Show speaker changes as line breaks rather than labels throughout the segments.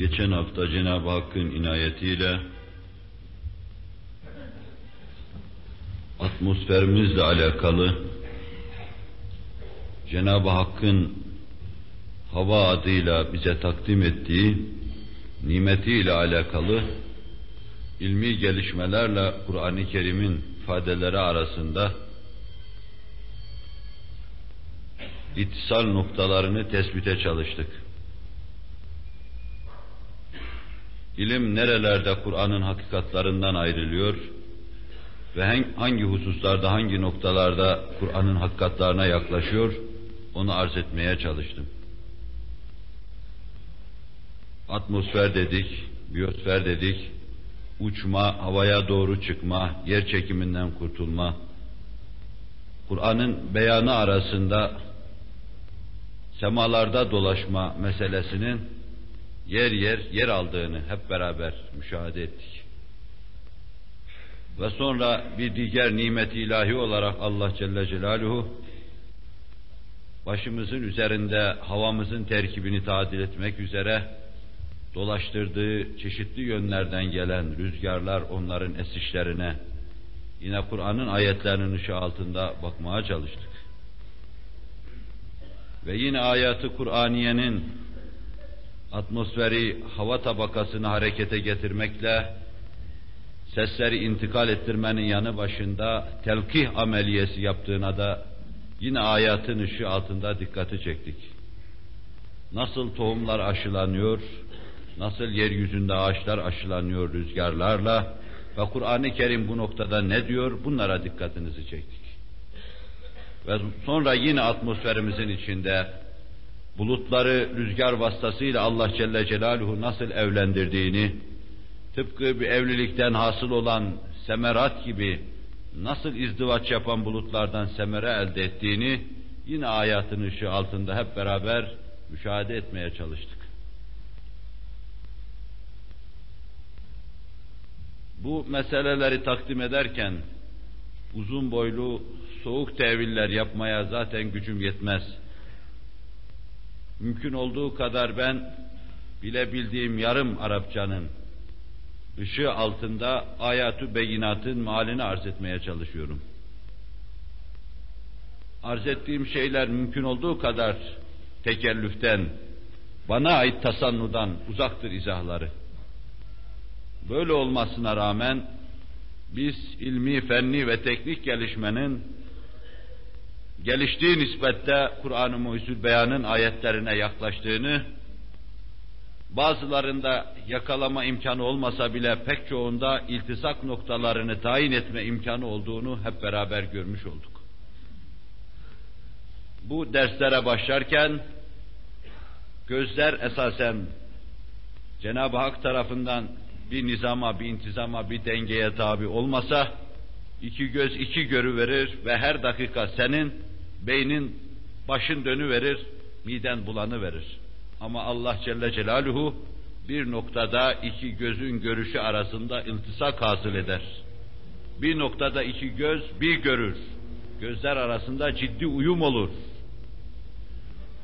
Geçen hafta Cenab-ı Hakk'ın inayetiyle atmosferimizle alakalı Cenab-ı Hakk'ın hava adıyla bize takdim ettiği nimetiyle alakalı ilmi gelişmelerle Kur'an-ı Kerim'in ifadeleri arasında itisal noktalarını tespite çalıştık. İlim nerelerde Kur'an'ın hakikatlarından ayrılıyor ve hangi hususlarda, hangi noktalarda Kur'an'ın hakikatlarına yaklaşıyor, onu arz etmeye çalıştım. Atmosfer dedik, biyosfer dedik, uçma, havaya doğru çıkma, yer çekiminden kurtulma, Kur'an'ın beyanı arasında semalarda dolaşma meselesinin yer yer yer aldığını hep beraber müşahede ettik. Ve sonra bir diğer nimet ilahi olarak Allah Celle Celaluhu başımızın üzerinde havamızın terkibini tadil etmek üzere dolaştırdığı çeşitli yönlerden gelen rüzgarlar onların esişlerine yine Kur'an'ın ayetlerinin ışığı altında bakmaya çalıştık. Ve yine ayatı Kur'aniyenin atmosferi, hava tabakasını harekete getirmekle sesleri intikal ettirmenin yanı başında telkih ameliyesi yaptığına da yine ayatın ışığı altında dikkati çektik. Nasıl tohumlar aşılanıyor, nasıl yeryüzünde ağaçlar aşılanıyor rüzgarlarla ve Kur'an-ı Kerim bu noktada ne diyor bunlara dikkatinizi çektik. Ve sonra yine atmosferimizin içinde bulutları rüzgar vasıtasıyla Allah Celle Celaluhu nasıl evlendirdiğini, tıpkı bir evlilikten hasıl olan semerat gibi nasıl izdivaç yapan bulutlardan semere elde ettiğini yine ayatın ışığı altında hep beraber müşahede etmeye çalıştık. Bu meseleleri takdim ederken uzun boylu soğuk teviller yapmaya zaten gücüm yetmez. Mümkün olduğu kadar ben bilebildiğim yarım Arapçanın ışığı altında ayatü beyinatın malini arz etmeye çalışıyorum. Arz ettiğim şeyler mümkün olduğu kadar tekellüften, bana ait tasannudan uzaktır izahları. Böyle olmasına rağmen biz ilmi, fenni ve teknik gelişmenin geliştiği nispette Kur'an-ı Muhyüzül Beyan'ın ayetlerine yaklaştığını, bazılarında yakalama imkanı olmasa bile pek çoğunda iltisak noktalarını tayin etme imkanı olduğunu hep beraber görmüş olduk. Bu derslere başlarken gözler esasen Cenab-ı Hak tarafından bir nizama, bir intizama, bir dengeye tabi olmasa, iki göz iki görü verir ve her dakika senin beynin başın dönü verir, miden bulanı verir. Ama Allah Celle Celaluhu bir noktada iki gözün görüşü arasında iltisak hasıl eder. Bir noktada iki göz bir görür. Gözler arasında ciddi uyum olur.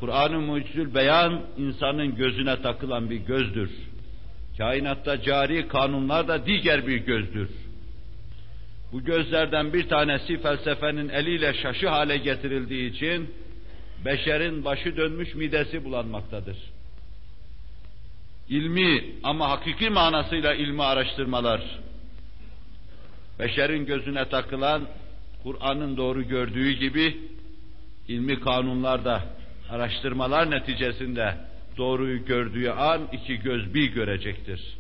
Kur'an-ı Mucizül Beyan insanın gözüne takılan bir gözdür. Kainatta cari kanunlar da diğer bir gözdür. Bu gözlerden bir tanesi felsefenin eliyle şaşı hale getirildiği için beşerin başı dönmüş midesi bulanmaktadır. İlmi ama hakiki manasıyla ilmi araştırmalar, beşerin gözüne takılan Kur'an'ın doğru gördüğü gibi ilmi kanunlarda araştırmalar neticesinde doğruyu gördüğü an iki göz bir görecektir.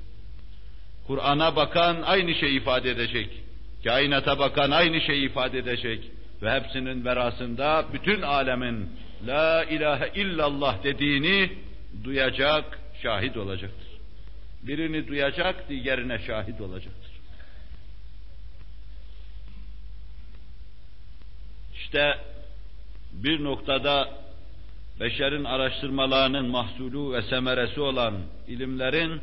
Kur'an'a bakan aynı şey ifade edecek. Kainata bakan aynı şey ifade edecek. Ve hepsinin verasında bütün alemin La ilahe illallah dediğini duyacak, şahit olacaktır. Birini duyacak, diğerine şahit olacaktır. İşte bir noktada beşerin araştırmalarının mahsulü ve semeresi olan ilimlerin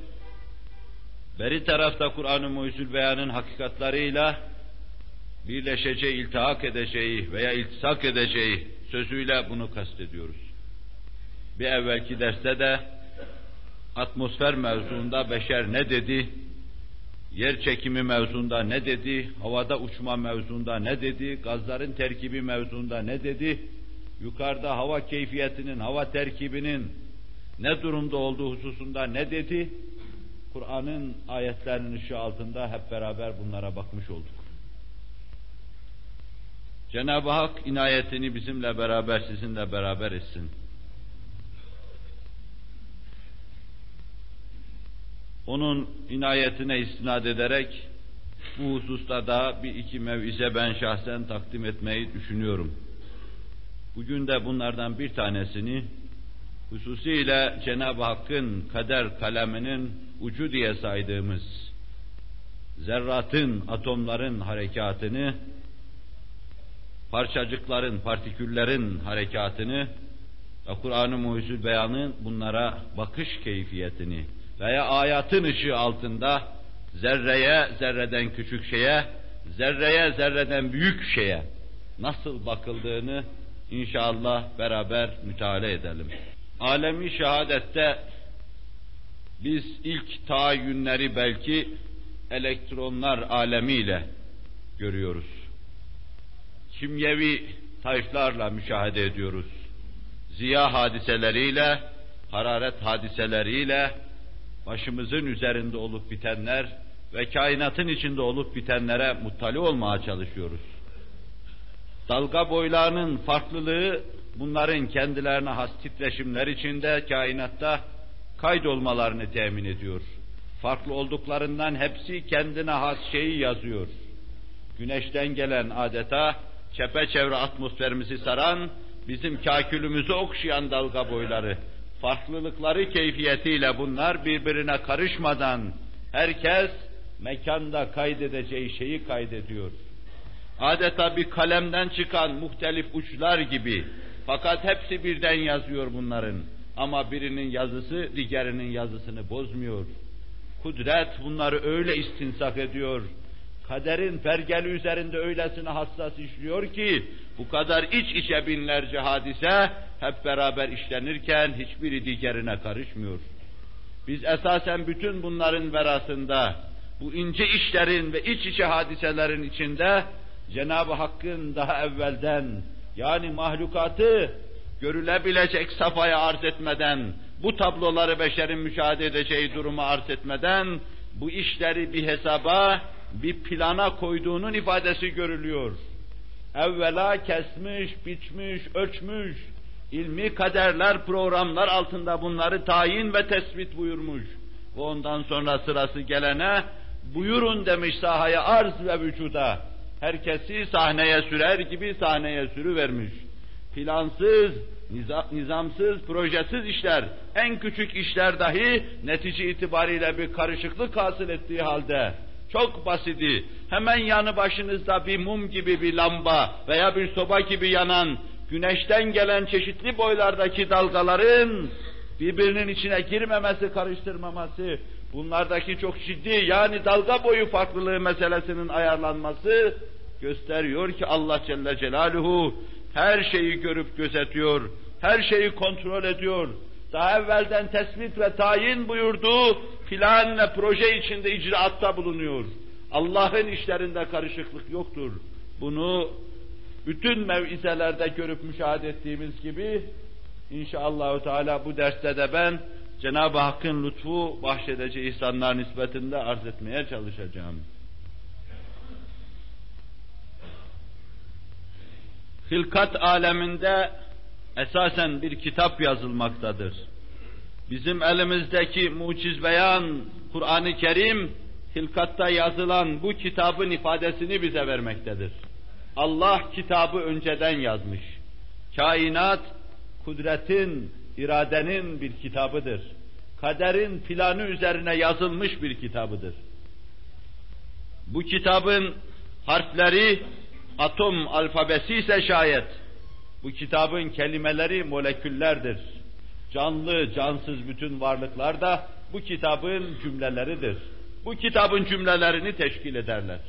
beri tarafta Kur'an-ı Muhyüzül Beyan'ın hakikatlarıyla birleşeceği, iltihak edeceği veya iltisak edeceği sözüyle bunu kastediyoruz. Bir evvelki derste de atmosfer mevzuunda beşer ne dedi, yer çekimi mevzuunda ne dedi, havada uçma mevzuunda ne dedi, gazların terkibi mevzuunda ne dedi, yukarıda hava keyfiyetinin, hava terkibinin ne durumda olduğu hususunda ne dedi, Kur'an'ın ayetlerinin ışığı altında hep beraber bunlara bakmış olduk. Cenab-ı Hak inayetini bizimle beraber, sizinle beraber etsin. Onun inayetine istinad ederek bu hususta da bir iki mevize ben şahsen takdim etmeyi düşünüyorum. Bugün de bunlardan bir tanesini hususiyle Cenab-ı Hakk'ın kader kaleminin ucu diye saydığımız zerratın, atomların harekatını, parçacıkların, partiküllerin harekatını ve Kur'an-ı Muhyüzül Beyan'ın bunlara bakış keyfiyetini veya ayatın ışığı altında zerreye, zerreden küçük şeye, zerreye, zerreden büyük şeye nasıl bakıldığını inşallah beraber müteala edelim. Alemi şehadette biz ilk tahayyünleri belki elektronlar alemiyle görüyoruz. Kimyevi tayflarla müşahede ediyoruz. Ziya hadiseleriyle, hararet hadiseleriyle, başımızın üzerinde olup bitenler ve kainatın içinde olup bitenlere muttali olmaya çalışıyoruz. Dalga boylarının farklılığı bunların kendilerine has titreşimler içinde kainatta kaydolmalarını temin ediyor. Farklı olduklarından hepsi kendine has şeyi yazıyor. Güneşten gelen adeta çepeçevre atmosferimizi saran, bizim kakülümüzü okşayan dalga boyları, farklılıkları keyfiyetiyle bunlar birbirine karışmadan herkes mekanda kaydedeceği şeyi kaydediyor. Adeta bir kalemden çıkan muhtelif uçlar gibi fakat hepsi birden yazıyor bunların. Ama birinin yazısı diğerinin yazısını bozmuyor. Kudret bunları öyle istinsak ediyor. Kaderin pergeli üzerinde öylesine hassas işliyor ki bu kadar iç içe binlerce hadise hep beraber işlenirken hiçbiri diğerine karışmıyor. Biz esasen bütün bunların verasında bu ince işlerin ve iç içe hadiselerin içinde Cenab-ı Hakk'ın daha evvelden yani mahlukatı görülebilecek safhaya arz etmeden, bu tabloları beşerin müşahede edeceği durumu arz etmeden, bu işleri bir hesaba, bir plana koyduğunun ifadesi görülüyor. Evvela kesmiş, biçmiş, ölçmüş, ilmi kaderler, programlar altında bunları tayin ve tespit buyurmuş. Ondan sonra sırası gelene, buyurun demiş sahaya arz ve vücuda. Herkesi sahneye sürer gibi sahneye sürüvermiş. Plansız, nizamsız, projesiz işler, en küçük işler dahi netice itibariyle bir karışıklık hasıl ettiği halde çok basiti, hemen yanı başınızda bir mum gibi bir lamba veya bir soba gibi yanan, güneşten gelen çeşitli boylardaki dalgaların birbirinin içine girmemesi, karıştırmaması, bunlardaki çok ciddi yani dalga boyu farklılığı meselesinin ayarlanması gösteriyor ki Allah Celle Celaluhu her şeyi görüp gözetiyor, her şeyi kontrol ediyor. Daha evvelden tespit ve tayin buyurduğu plan ve proje içinde icraatta bulunuyor. Allah'ın işlerinde karışıklık yoktur. Bunu bütün mevizelerde görüp müşahede ettiğimiz gibi inşallah Teala bu derste de ben Cenab-ı Hakk'ın lütfu bahşedeceği ihsanlar nispetinde arz etmeye çalışacağım. Hilkat aleminde esasen bir kitap yazılmaktadır. Bizim elimizdeki muciz beyan Kur'an-ı Kerim hilkatta yazılan bu kitabın ifadesini bize vermektedir. Allah kitabı önceden yazmış. Kainat kudretin, iradenin bir kitabıdır. Kaderin planı üzerine yazılmış bir kitabıdır. Bu kitabın harfleri atom alfabesi ise şayet bu kitabın kelimeleri moleküllerdir. Canlı, cansız bütün varlıklar da bu kitabın cümleleridir. Bu kitabın cümlelerini teşkil ederler.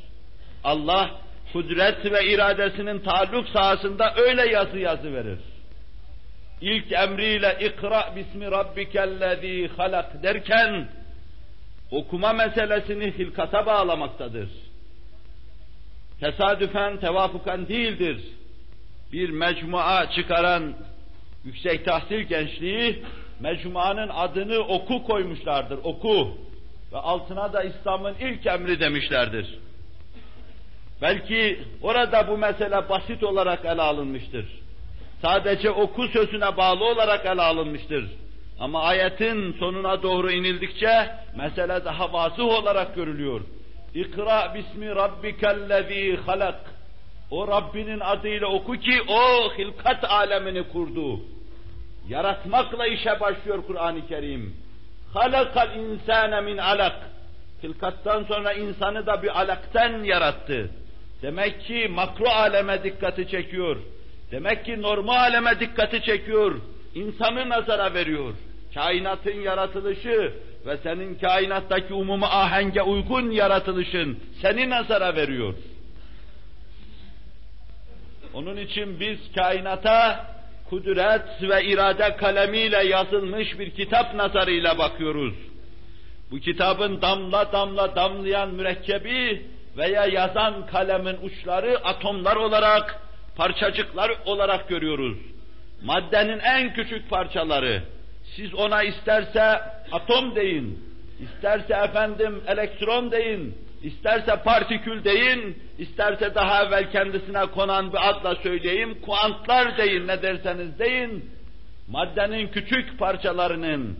Allah kudret ve iradesinin taalluk sahasında öyle yazı yazı verir. ilk emriyle ikra bismi rabbikellezî halak derken okuma meselesini hilkata bağlamaktadır. Tesadüfen, tevafukan değildir. Bir mecmua çıkaran yüksek tahsil gençliği mecmuanın adını oku koymuşlardır, oku. Ve altına da İslam'ın ilk emri demişlerdir. Belki orada bu mesele basit olarak ele alınmıştır. Sadece oku sözüne bağlı olarak ele alınmıştır. Ama ayetin sonuna doğru inildikçe mesele daha vazıh olarak görülüyor. İkra bismi rabbikellezî halak. O Rabbinin adıyla oku ki o hilkat alemini kurdu. Yaratmakla işe başlıyor Kur'an-ı Kerim. Halakal insane min alak. Hilkattan sonra insanı da bir alakten yarattı. Demek ki makro aleme dikkati çekiyor. Demek ki normal aleme dikkati çekiyor. İnsanı nazara veriyor. Kainatın yaratılışı ve senin kainattaki umuma ahenge uygun yaratılışın seni nazara veriyor. Onun için biz kainata kudret ve irade kalemiyle yazılmış bir kitap nazarıyla bakıyoruz. Bu kitabın damla damla damlayan mürekkebi veya yazan kalemin uçları atomlar olarak, parçacıklar olarak görüyoruz. Maddenin en küçük parçaları. Siz ona isterse atom deyin, isterse efendim elektron deyin, isterse partikül deyin, isterse daha evvel kendisine konan bir adla söyleyeyim, kuantlar deyin, ne derseniz deyin, maddenin küçük parçalarının,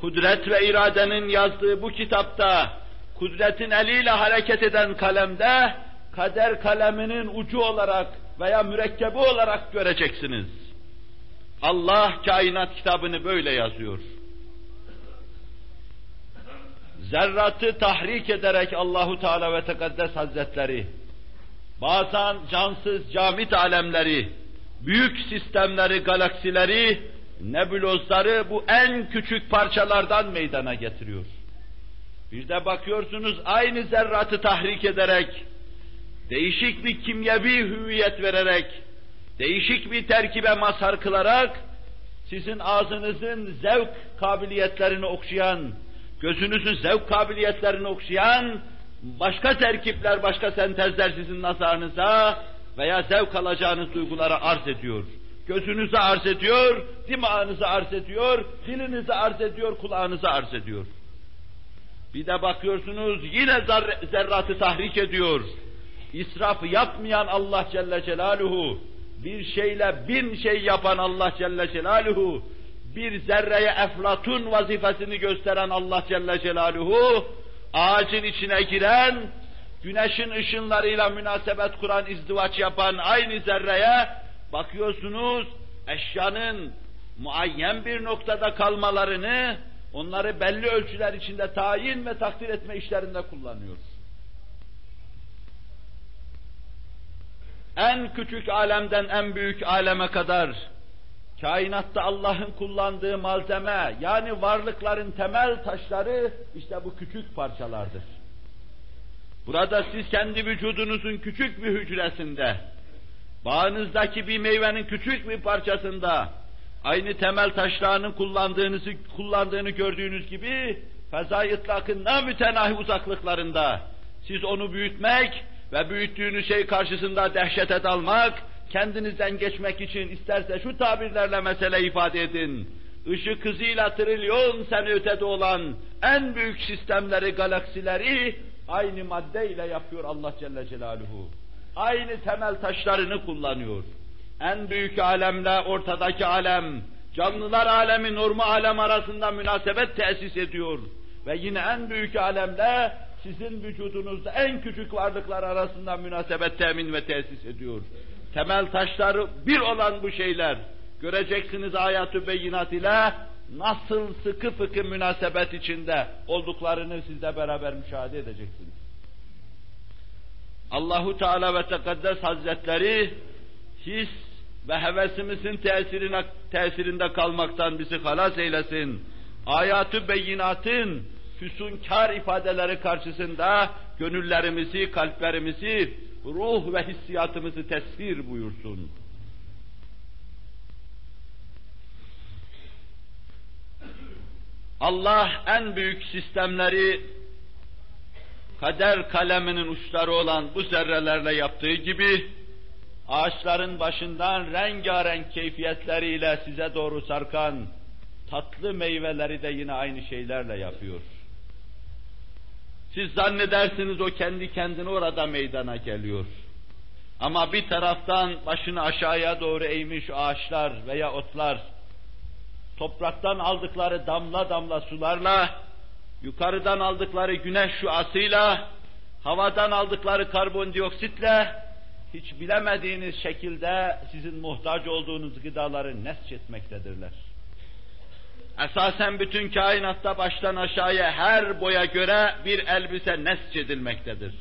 kudret ve iradenin yazdığı bu kitapta, kudretin eliyle hareket eden kalemde, kader kaleminin ucu olarak veya mürekkebi olarak göreceksiniz. Allah kainat kitabını böyle yazıyor. Zerratı tahrik ederek Allahu Teala ve Tekaddes Hazretleri bazen cansız camit alemleri, büyük sistemleri, galaksileri, nebulozları bu en küçük parçalardan meydana getiriyor. Bir de bakıyorsunuz aynı zerratı tahrik ederek, değişik bir kimyevi hüviyet vererek, değişik bir terkibe mazhar kılarak, sizin ağzınızın zevk kabiliyetlerini okşayan, gözünüzün zevk kabiliyetlerini okşayan, başka terkipler, başka sentezler sizin nazarınıza veya zevk alacağınız duygulara arz ediyor. Gözünüze arz ediyor, dimağınıza arz ediyor, dilinize arz ediyor, kulağınıza arz ediyor. Bir de bakıyorsunuz yine zerratı tahrik ediyor. İsraf yapmayan Allah Celle Celaluhu, bir şeyle bin şey yapan Allah Celle Celaluhu, bir zerreye eflatun vazifesini gösteren Allah Celle Celaluhu, ağacın içine giren, güneşin ışınlarıyla münasebet kuran, izdivaç yapan aynı zerreye bakıyorsunuz eşyanın muayyen bir noktada kalmalarını, onları belli ölçüler içinde tayin ve takdir etme işlerinde kullanıyor. En küçük alemden en büyük aleme kadar kainatta Allah'ın kullandığı malzeme yani varlıkların temel taşları işte bu küçük parçalardır. Burada siz kendi vücudunuzun küçük bir hücresinde, bağınızdaki bir meyvenin küçük bir parçasında aynı temel taşlarının kullandığınızı kullandığını gördüğünüz gibi feza itlakın mütenahi uzaklıklarında siz onu büyütmek ve büyüttüğünüz şey karşısında dehşete dalmak, kendinizden geçmek için isterse şu tabirlerle mesele ifade edin. Işık hızıyla trilyon sene ötede olan en büyük sistemleri, galaksileri aynı maddeyle yapıyor Allah Celle Celaluhu. Aynı temel taşlarını kullanıyor. En büyük alemle ortadaki alem, canlılar alemi, normal alem arasında münasebet tesis ediyor. Ve yine en büyük alemle sizin vücudunuzda en küçük varlıklar arasında münasebet temin ve tesis ediyor. Temel taşları bir olan bu şeyler, göreceksiniz ayatü beyinat ile nasıl sıkı fıkı münasebet içinde olduklarını sizle beraber müşahede edeceksiniz. Allahu Teala ve Tekaddes Hazretleri his ve hevesimizin tesirine, tesirinde kalmaktan bizi halas eylesin. Ayatü beyinatın füsunkar ifadeleri karşısında gönüllerimizi, kalplerimizi, ruh ve hissiyatımızı tesvir buyursun. Allah en büyük sistemleri kader kaleminin uçları olan bu zerrelerle yaptığı gibi ağaçların başından rengarenk keyfiyetleriyle size doğru sarkan tatlı meyveleri de yine aynı şeylerle yapıyor. Siz zannedersiniz o kendi kendine orada meydana geliyor. Ama bir taraftan başını aşağıya doğru eğmiş ağaçlar veya otlar, topraktan aldıkları damla damla sularla, yukarıdan aldıkları güneş şuasıyla, havadan aldıkları karbondioksitle, hiç bilemediğiniz şekilde sizin muhtaç olduğunuz gıdaları nesçetmektedirler. Esasen bütün kainatta baştan aşağıya her boya göre bir elbise nesçedilmektedir.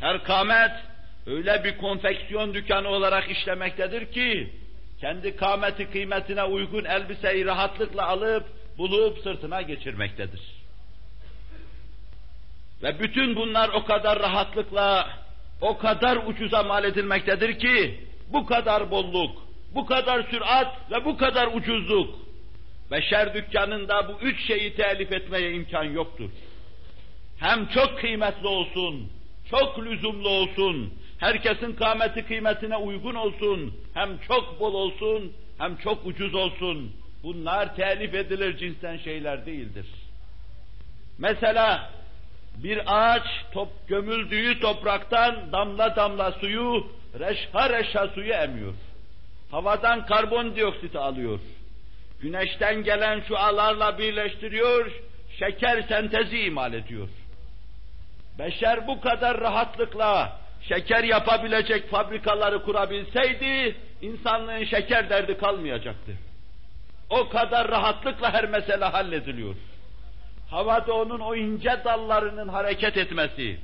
Her kamet öyle bir konfeksiyon dükkanı olarak işlemektedir ki, kendi kameti kıymetine uygun elbiseyi rahatlıkla alıp, bulup sırtına geçirmektedir. Ve bütün bunlar o kadar rahatlıkla, o kadar ucuza mal edilmektedir ki, bu kadar bolluk, bu kadar sürat ve bu kadar ucuzluk, beşer dükkanında bu üç şeyi telif etmeye imkan yoktur. Hem çok kıymetli olsun, çok lüzumlu olsun, herkesin kâmeti kıymetine uygun olsun, hem çok bol olsun, hem çok ucuz olsun. Bunlar telif edilir cinsten şeyler değildir. Mesela bir ağaç top, gömüldüğü topraktan damla damla suyu, reşha reşha suyu emiyor. Havadan karbondioksit alıyor. Güneşten gelen şualarla birleştiriyor, şeker sentezi imal ediyor. Beşer bu kadar rahatlıkla şeker yapabilecek fabrikaları kurabilseydi, insanlığın şeker derdi kalmayacaktı. O kadar rahatlıkla her mesele hallediliyor. Havada onun o ince dallarının hareket etmesi,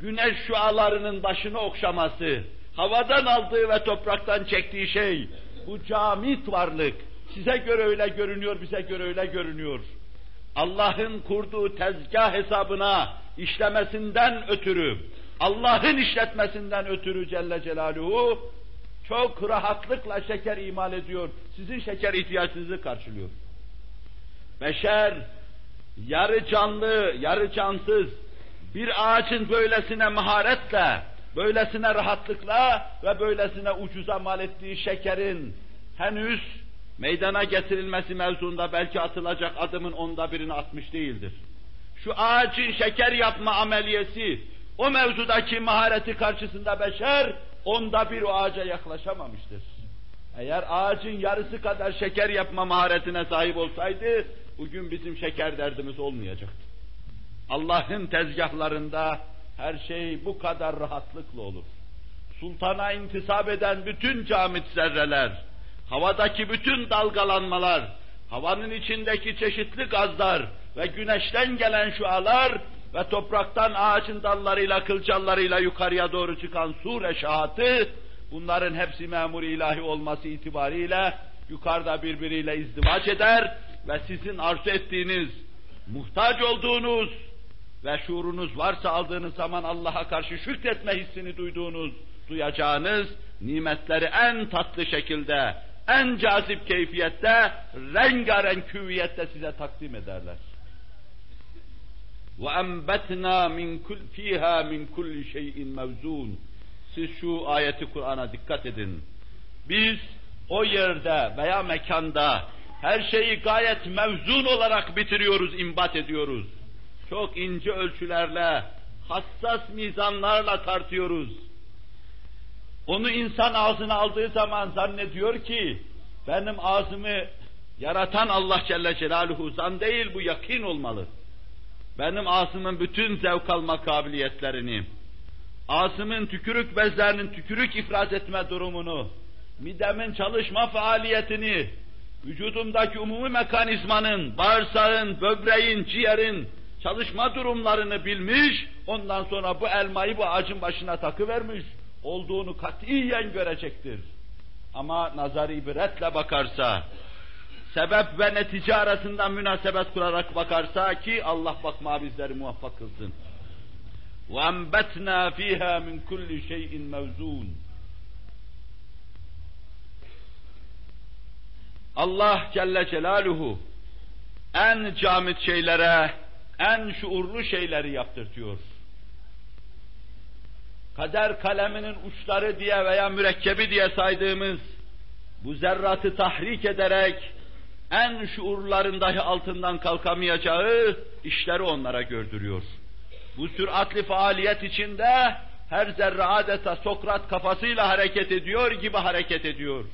güneş şualarının başını okşaması, havadan aldığı ve topraktan çektiği şey, bu camit varlık, size göre öyle görünüyor, bize göre öyle görünüyor. Allah'ın kurduğu tezgah hesabına işlemesinden ötürü, Allah'ın işletmesinden ötürü Celle Celaluhu çok rahatlıkla şeker imal ediyor. Sizin şeker ihtiyacınızı karşılıyor. Beşer yarı canlı, yarı cansız bir ağacın böylesine maharetle, böylesine rahatlıkla ve böylesine ucuza mal ettiği şekerin henüz meydana getirilmesi mevzuunda belki atılacak adımın onda birini atmış değildir. Şu ağacın şeker yapma ameliyesi, o mevzudaki mahareti karşısında beşer, onda bir o ağaca yaklaşamamıştır. Eğer ağacın yarısı kadar şeker yapma maharetine sahip olsaydı, bugün bizim şeker derdimiz olmayacaktı. Allah'ın tezgahlarında her şey bu kadar rahatlıkla olur. Sultana intisap eden bütün camit zerreler, havadaki bütün dalgalanmalar, havanın içindeki çeşitli gazlar ve güneşten gelen şualar ve topraktan ağacın dallarıyla, kılcallarıyla yukarıya doğru çıkan su reşahatı, bunların hepsi memur ilahi olması itibariyle yukarıda birbiriyle izdivaç eder ve sizin arzu ettiğiniz, muhtaç olduğunuz ve şuurunuz varsa aldığınız zaman Allah'a karşı şükretme hissini duyduğunuz, duyacağınız nimetleri en tatlı şekilde, en cazip keyfiyette, rengarenk küviyette size takdim ederler. وَاَنْبَتْنَا مِنْ كُلْ ف۪يهَا مِنْ كُلِّ شَيْءٍ مَوْزُونَ Siz şu ayeti Kur'an'a dikkat edin. Biz o yerde veya mekanda her şeyi gayet mevzun olarak bitiriyoruz, imbat ediyoruz. Çok ince ölçülerle, hassas mizanlarla tartıyoruz. onu insan ağzına aldığı zaman zannediyor ki, benim ağzımı yaratan Allah Celle Celaluhu zan değil bu yakin olmalı. Benim ağzımın bütün zevk alma kabiliyetlerini, ağzımın tükürük bezlerinin tükürük ifraz etme durumunu, midemin çalışma faaliyetini, vücudumdaki umumi mekanizmanın, bağırsağın, böbreğin, ciğerin çalışma durumlarını bilmiş, ondan sonra bu elmayı bu ağacın başına takıvermiş, olduğunu katiyen görecektir. Ama nazar ibretle bakarsa, sebep ve netice arasında münasebet kurarak bakarsa ki Allah bakma bizleri muvaffak kılsın. وَاَنْبَتْنَا ف۪يهَا مِنْ كُلِّ شَيْءٍ مَوْزُونَ Allah Celle Celaluhu en camit şeylere, en şuurlu şeyleri yaptırtıyor. Kader kaleminin uçları diye veya mürekkebi diye saydığımız bu zerratı tahrik ederek en şuurların dahi altından kalkamayacağı işleri onlara gördürüyor. Bu süratli faaliyet içinde her zerre adeta Sokrat kafasıyla hareket ediyor gibi hareket ediyor.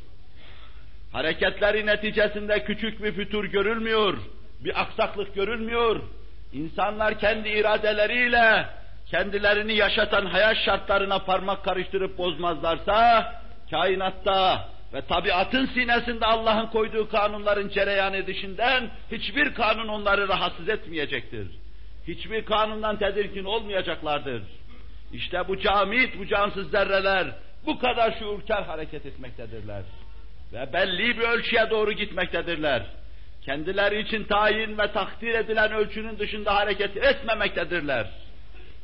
Hareketleri neticesinde küçük bir fütur görülmüyor, bir aksaklık görülmüyor. İnsanlar kendi iradeleriyle kendilerini yaşatan hayat şartlarına parmak karıştırıp bozmazlarsa, kainatta ve tabiatın sinesinde Allah'ın koyduğu kanunların cereyan edişinden hiçbir kanun onları rahatsız etmeyecektir. Hiçbir kanundan tedirgin olmayacaklardır. İşte bu camit, bu cansız zerreler bu kadar şuurkar hareket etmektedirler. Ve belli bir ölçüye doğru gitmektedirler. Kendileri için tayin ve takdir edilen ölçünün dışında hareket etmemektedirler.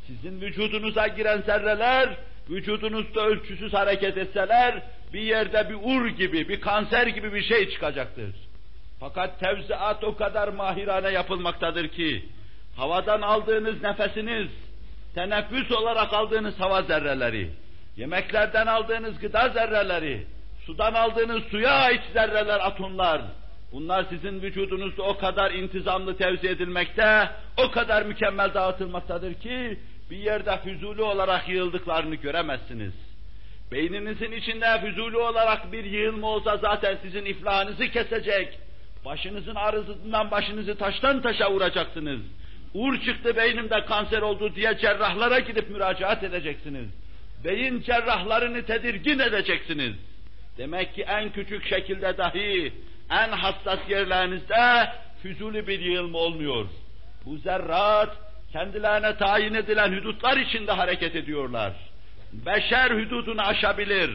Sizin vücudunuza giren zerreler, vücudunuzda ölçüsüz hareket etseler, bir yerde bir ur gibi, bir kanser gibi bir şey çıkacaktır. Fakat tevziat o kadar mahirane yapılmaktadır ki, havadan aldığınız nefesiniz, teneffüs olarak aldığınız hava zerreleri, yemeklerden aldığınız gıda zerreleri, sudan aldığınız suya ait zerreler, atomlar, bunlar sizin vücudunuzda o kadar intizamlı tevzi edilmekte, o kadar mükemmel dağıtılmaktadır ki, bir yerde füzuli olarak yığıldıklarını göremezsiniz. Beyninizin içinde füzuli olarak bir yığılma olsa zaten sizin iflahınızı kesecek, başınızın arızından başınızı taştan taşa vuracaksınız. Uğur çıktı beynimde kanser oldu diye cerrahlara gidip müracaat edeceksiniz. Beyin cerrahlarını tedirgin edeceksiniz. Demek ki en küçük şekilde dahi en hassas yerlerinizde füzuli bir yığılma olmuyor. Bu zerrat kendilerine tayin edilen hudutlar içinde hareket ediyorlar. Beşer hududunu aşabilir,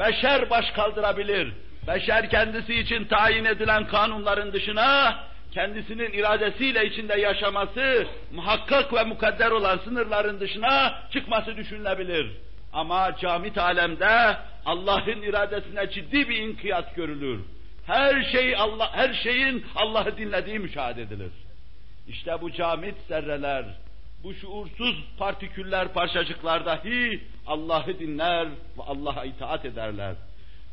beşer baş kaldırabilir, beşer kendisi için tayin edilen kanunların dışına kendisinin iradesiyle içinde yaşaması, muhakkak ve mukadder olan sınırların dışına çıkması düşünülebilir. Ama camit alemde Allah'ın iradesine ciddi bir inkiyat görülür. Her şey Allah, her şeyin Allah'ı dinlediği müşahede edilir. İşte bu camit zerreler, bu şuursuz partiküller, parçacıklar dahi Allah'ı dinler ve Allah'a itaat ederler.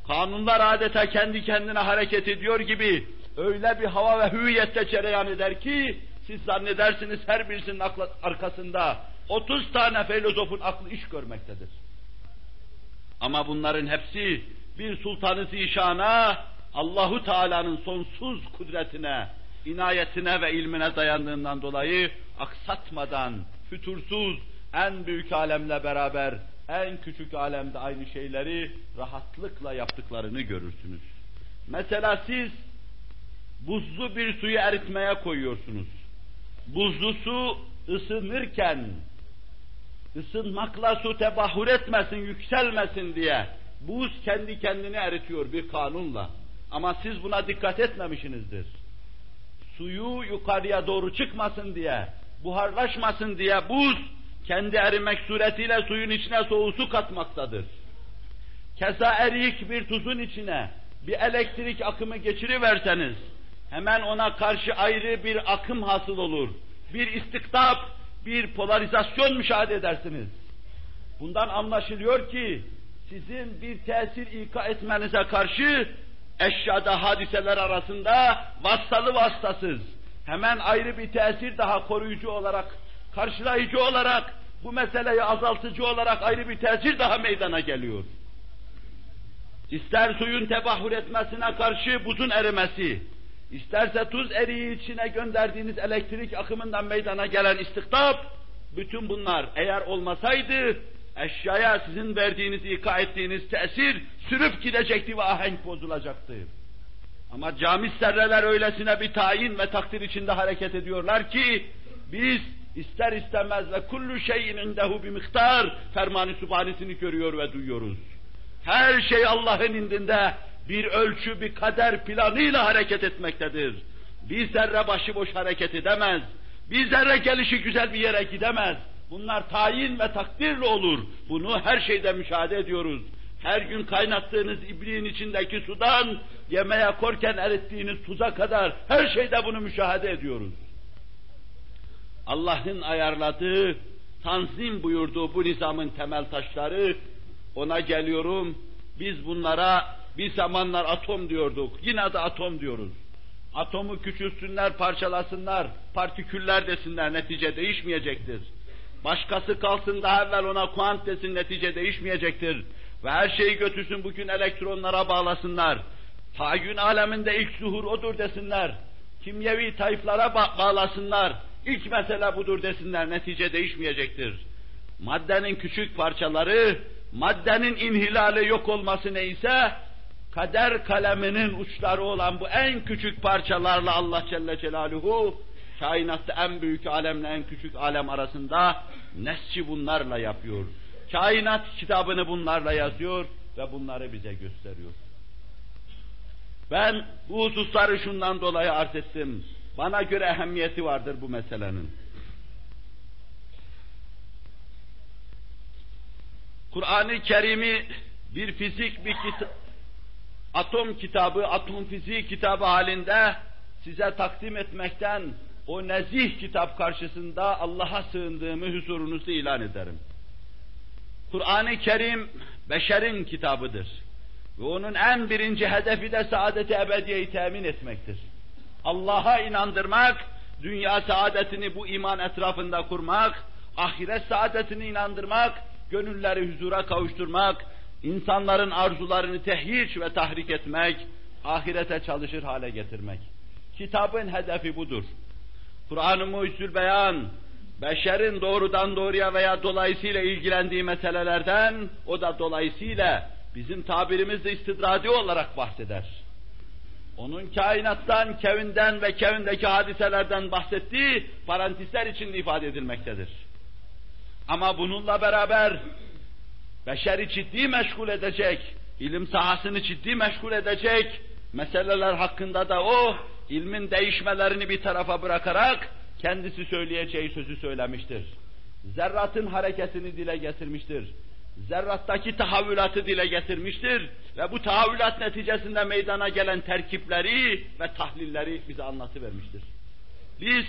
Kanunlar adeta kendi kendine hareket ediyor gibi öyle bir hava ve hüviyette cereyan eder ki siz zannedersiniz her birisinin aklı, arkasında 30 tane filozofun aklı iş görmektedir. Ama bunların hepsi bir sultanı zişana, Allahu Teala'nın sonsuz kudretine, inayetine ve ilmine dayandığından dolayı aksatmadan, fütursuz, en büyük alemle beraber en küçük alemde aynı şeyleri rahatlıkla yaptıklarını görürsünüz. Mesela siz buzlu bir suyu eritmeye koyuyorsunuz. Buzlu su ısınırken ısınmakla su tebahür etmesin, yükselmesin diye buz kendi kendini eritiyor bir kanunla. Ama siz buna dikkat etmemişsinizdir. Suyu yukarıya doğru çıkmasın diye, buharlaşmasın diye buz kendi erimek suretiyle suyun içine soğuk su katmaktadır. Keza eriyik bir tuzun içine bir elektrik akımı geçiriverseniz, hemen ona karşı ayrı bir akım hasıl olur. Bir istiktap, bir polarizasyon müşahede edersiniz. Bundan anlaşılıyor ki, sizin bir tesir ika etmenize karşı eşyada hadiseler arasında vassalı vasıtasız, hemen ayrı bir tesir daha koruyucu olarak, karşılayıcı olarak, bu meseleyi azaltıcı olarak ayrı bir tesir daha meydana geliyor. İster suyun tebahür etmesine karşı buzun erimesi, isterse tuz eriği içine gönderdiğiniz elektrik akımından meydana gelen istiktap, bütün bunlar eğer olmasaydı, eşyaya sizin verdiğiniz, ika ettiğiniz tesir sürüp gidecekti ve ahenk bozulacaktı. Ama cami serreler öylesine bir tayin ve takdir içinde hareket ediyorlar ki, biz ister istemez ve kullu şeyin indehu bir miktar fermanı subhanesini görüyor ve duyuyoruz. Her şey Allah'ın indinde bir ölçü, bir kader planıyla hareket etmektedir. Bir zerre başıboş hareket edemez. Bir zerre gelişi güzel bir yere gidemez. Bunlar tayin ve takdirle olur. Bunu her şeyde müşahede ediyoruz. her gün kaynattığınız ibriğin içindeki sudan, yemeğe korken erittiğiniz tuza kadar her şeyde bunu müşahede ediyoruz. Allah'ın ayarladığı, tanzim buyurduğu bu nizamın temel taşları, ona geliyorum, biz bunlara bir zamanlar atom diyorduk, yine de atom diyoruz. Atomu küçülsünler, parçalasınlar, partiküller desinler, netice değişmeyecektir. Başkası kalsın daha evvel ona kuant desin, netice değişmeyecektir. Ve her şeyi götürsün bugün elektronlara bağlasınlar. Tayyün aleminde ilk zuhur odur desinler. Kimyevi tayflara ba- bağlasınlar. İlk mesele budur desinler, netice değişmeyecektir. Maddenin küçük parçaları, maddenin inhilali yok olması neyse, kader kaleminin uçları olan bu en küçük parçalarla Allah Celle Celaluhu, kainatta en büyük alemle en küçük alem arasında nesçi bunlarla yapıyor. Kainat kitabını bunlarla yazıyor ve bunları bize gösteriyor. Ben bu hususları şundan dolayı arz ettim. Bana göre ehemmiyeti vardır bu meselenin. Kur'an-ı Kerim'i bir fizik, bir kita atom kitabı, atom fiziği kitabı halinde size takdim etmekten o nezih kitap karşısında Allah'a sığındığımı huzurunuzda ilan ederim. Kur'an-ı Kerim beşerin kitabıdır. Ve onun en birinci hedefi de saadeti ebediyeyi temin etmektir. Allah'a inandırmak, dünya saadetini bu iman etrafında kurmak, ahiret saadetini inandırmak, gönülleri huzura kavuşturmak, insanların arzularını tehyiç ve tahrik etmek, ahirete çalışır hale getirmek. Kitabın hedefi budur. Kur'an-ı Mucizül Beyan, beşerin doğrudan doğruya veya dolayısıyla ilgilendiği meselelerden, o da dolayısıyla bizim tabirimizde istidradi olarak bahseder. Onun kainattan, kevinden ve kevindeki hadiselerden bahsettiği parantezler içinde ifade edilmektedir. Ama bununla beraber beşeri ciddi meşgul edecek, ilim sahasını ciddi meşgul edecek meseleler hakkında da o ilmin değişmelerini bir tarafa bırakarak kendisi söyleyeceği sözü söylemiştir. Zerratın hareketini dile getirmiştir. Zerrattaki tahavvülatı dile getirmiştir ve bu tahavvülat neticesinde meydana gelen terkipleri ve tahlilleri bize anlatıvermiştir. Biz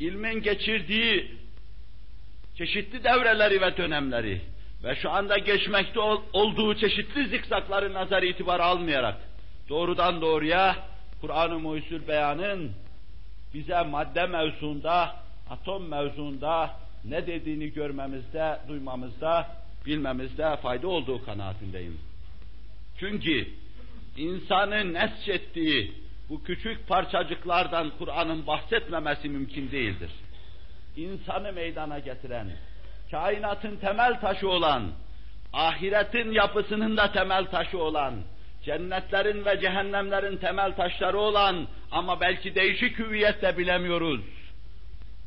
ilmin geçirdiği çeşitli devreleri ve dönemleri ve şu anda geçmekte ol, olduğu çeşitli zikzakları nazar itibar almayarak doğrudan doğruya Kur'an-ı Muhyüzül Beyan'ın bize madde mevzuunda, atom mevzuunda ne dediğini görmemizde, duymamızda, bilmemizde fayda olduğu kanaatindeyim. Çünkü insanın nesçettiği bu küçük parçacıklardan Kur'an'ın bahsetmemesi mümkün değildir. İnsanı meydana getiren, kainatın temel taşı olan, ahiretin yapısının da temel taşı olan, cennetlerin ve cehennemlerin temel taşları olan ama belki değişik hüviyetle bilemiyoruz.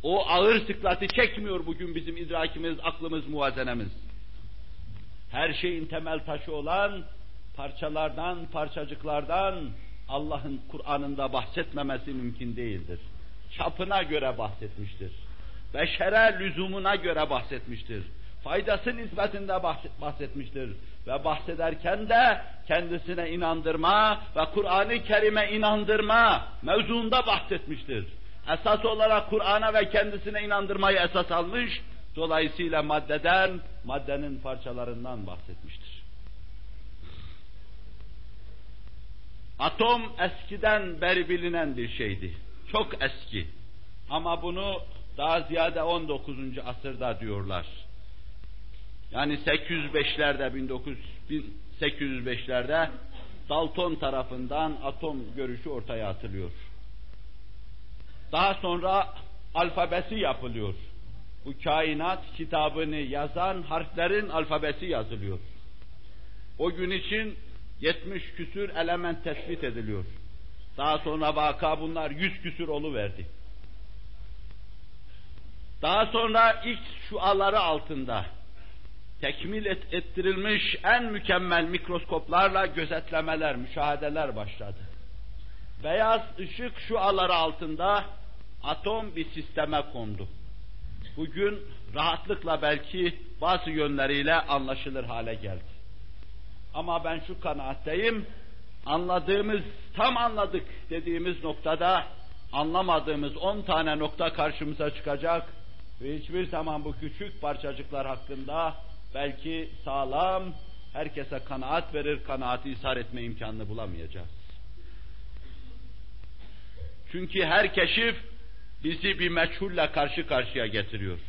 O ağır sıklatı çekmiyor bugün bizim idrakimiz, aklımız, muvazenemiz. Her şeyin temel taşı olan parçalardan, parçacıklardan Allah'ın Kur'an'ında bahsetmemesi mümkün değildir. Çapına göre bahsetmiştir. Beşere lüzumuna göre bahsetmiştir. Faydası nispetinde bahsetmiştir. Ve bahsederken de kendisine inandırma ve Kur'an-ı Kerim'e inandırma mevzuunda bahsetmiştir. Esas olarak Kur'an'a ve kendisine inandırmayı esas almış, dolayısıyla maddeden, maddenin parçalarından bahsetmiştir. Atom eskiden beri bilinen bir şeydi. Çok eski. Ama bunu daha ziyade 19. asırda diyorlar. Yani 805'lerde 1805'lerde Dalton tarafından atom görüşü ortaya atılıyor. Daha sonra alfabesi yapılıyor. Bu kainat kitabını yazan harflerin alfabesi yazılıyor. O gün için 70 küsür element tespit ediliyor. Daha sonra vaka bunlar 100 küsür verdi. Daha sonra ilk şuaları altında tekmil et, ettirilmiş en mükemmel mikroskoplarla gözetlemeler, müşahedeler başladı. Beyaz ışık şuaları altında atom bir sisteme kondu. Bugün rahatlıkla belki bazı yönleriyle anlaşılır hale geldi.
Ama ben şu kanaatteyim, anladığımız, tam anladık dediğimiz noktada anlamadığımız on tane nokta karşımıza çıkacak ve hiçbir zaman bu küçük parçacıklar hakkında belki sağlam, herkese kanaat verir, kanaati ishar etme imkanını bulamayacağız. Çünkü her keşif bizi bir meçhulle karşı karşıya getiriyor.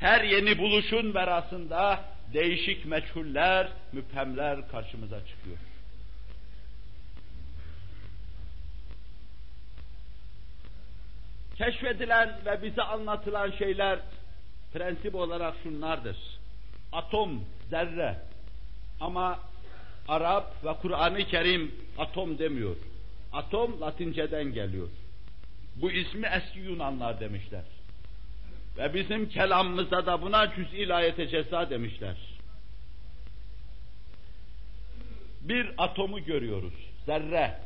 Her yeni buluşun verasında değişik meçhuller, müphemler karşımıza çıkıyor. Keşfedilen ve bize anlatılan şeyler prensip olarak şunlardır. Atom, zerre. Ama Arap ve Kur'an-ı Kerim atom demiyor. Atom Latinceden geliyor. Bu ismi eski Yunanlar demişler. Ve bizim kelamımızda da buna cüz-i layete ceza demişler. Bir atomu görüyoruz, zerre.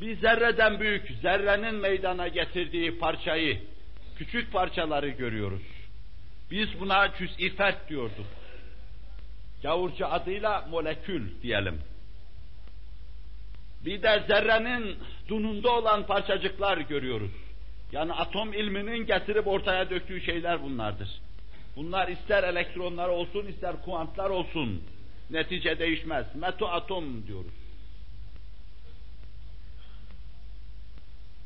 Bir zerreden büyük, zerrenin meydana getirdiği parçayı, küçük parçaları görüyoruz. Biz buna cüz-i fert diyorduk. Gavurca adıyla molekül diyelim. Bir de zerrenin dununda olan parçacıklar görüyoruz. Yani atom ilminin getirip ortaya döktüğü şeyler bunlardır. Bunlar ister elektronlar olsun, ister kuantlar olsun. Netice değişmez. Meto atom diyoruz.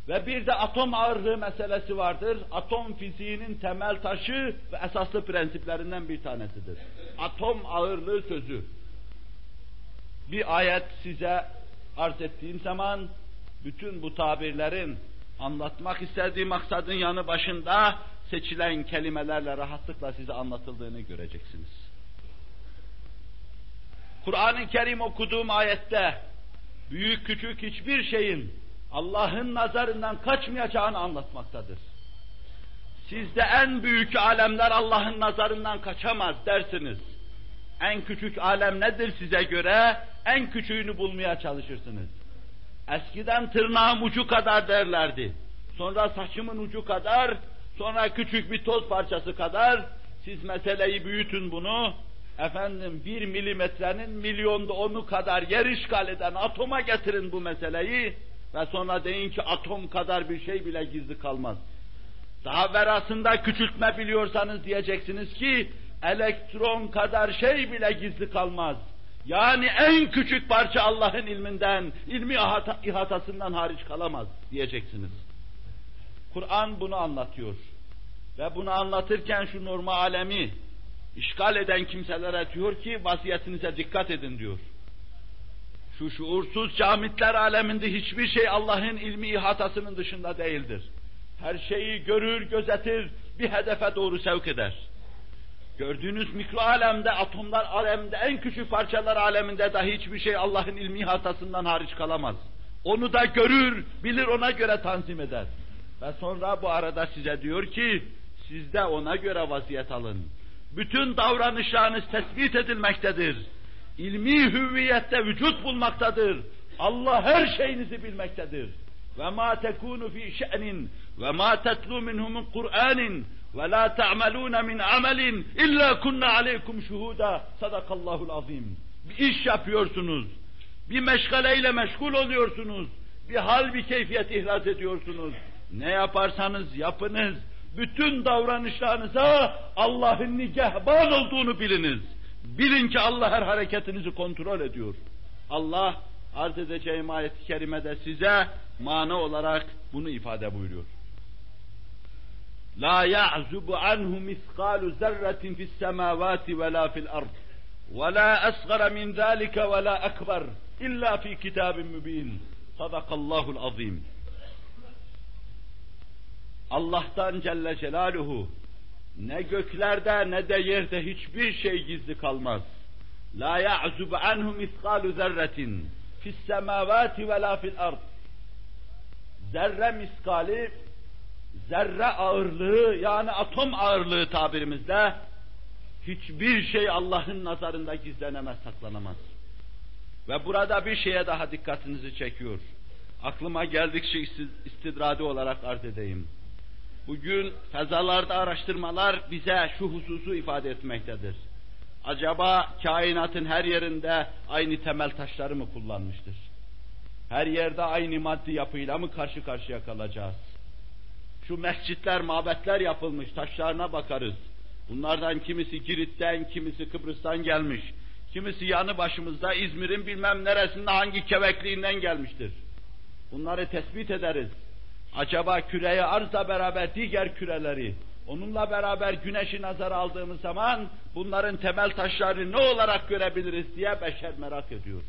Ve bir de atom ağırlığı meselesi vardır. Atom fiziğinin temel taşı ve esaslı prensiplerinden bir tanesidir. Atom ağırlığı sözü. Bir ayet size arz ettiğim zaman bütün bu tabirlerin anlatmak istediği maksadın yanı başında seçilen kelimelerle rahatlıkla size anlatıldığını göreceksiniz. Kur'an-ı Kerim okuduğum ayette büyük küçük hiçbir şeyin Allah'ın nazarından kaçmayacağını anlatmaktadır. Sizde en büyük alemler Allah'ın nazarından kaçamaz dersiniz. En küçük alem nedir size göre? En küçüğünü bulmaya çalışırsınız. Eskiden tırnağım ucu kadar derlerdi. Sonra saçımın ucu kadar, sonra küçük bir toz parçası kadar. Siz meseleyi büyütün bunu. Efendim bir milimetrenin milyonda onu kadar yer işgal eden atoma getirin bu meseleyi. Ve sonra deyin ki atom kadar bir şey bile gizli kalmaz. Daha verasında küçültme biliyorsanız diyeceksiniz ki elektron kadar şey bile gizli kalmaz. Yani en küçük parça Allah'ın ilminden, ilmi ihatasından hariç kalamaz diyeceksiniz. Kur'an bunu anlatıyor. Ve bunu anlatırken şu normal alemi işgal eden kimselere diyor ki vaziyetinize dikkat edin diyor. Şu şuursuz camitler aleminde hiçbir şey Allah'ın ilmi ihatasının dışında değildir. Her şeyi görür, gözetir, bir hedefe doğru sevk eder. Gördüğünüz mikro alemde, atomlar alemde, en küçük parçalar aleminde dahi hiçbir şey Allah'ın ilmi hatasından hariç kalamaz. Onu da görür, bilir ona göre tanzim eder. Ve sonra bu arada size diyor ki, siz de ona göre vaziyet alın. Bütün davranışlarınız tespit edilmektedir. İlmi hüviyette vücut bulmaktadır. Allah her şeyinizi bilmektedir. Ve ma tekunu fi şe'nin ve ma tetlu minhu min Kur'anin ve la ta'malun min amelin illa kunna aleykum şuhuda. Sadakallahul azim. Bir iş yapıyorsunuz. Bir meşgaleyle meşgul oluyorsunuz. Bir hal bir keyfiyet ihraz ediyorsunuz. Ne yaparsanız yapınız. Bütün davranışlarınıza Allah'ın nigehban olduğunu biliniz. Bilin ki Allah her hareketinizi kontrol ediyor. Allah arz edeceğim ayet-i kerimede size mana olarak bunu ifade buyuruyor. La ya'zubu anhu miskalu zerretin fis semavati ve la fil ard. Ve la asgara min zalika ve la akbar illa fi kitabin mübin. Sadakallahul azim. Allah'tan Celle Celaluhu ne göklerde ne de yerde hiçbir şey gizli kalmaz. La ya'zub anhu miskalu zerretin fis semavati ve la fil ard. Zerre miskali, zerre ağırlığı yani atom ağırlığı tabirimizde hiçbir şey Allah'ın nazarında gizlenemez, saklanamaz. Ve burada bir şeye daha dikkatinizi çekiyor. Aklıma geldikçe istidradi olarak arz edeyim. Bugün fezalarda araştırmalar bize şu hususu ifade etmektedir. acaba kainatın her yerinde aynı temel taşları mı kullanmıştır? Her yerde aynı maddi yapıyla mı karşı karşıya kalacağız? Şu mescitler, mabetler yapılmış, taşlarına bakarız. Bunlardan kimisi Girit'ten, kimisi Kıbrıs'tan gelmiş. Kimisi yanı başımızda İzmir'in bilmem neresinde hangi kevekliğinden gelmiştir. Bunları tespit ederiz. Acaba küreye arzla beraber diğer küreleri, onunla beraber güneşi nazara aldığımız zaman bunların temel taşlarını ne olarak görebiliriz diye beşer merak ediyor.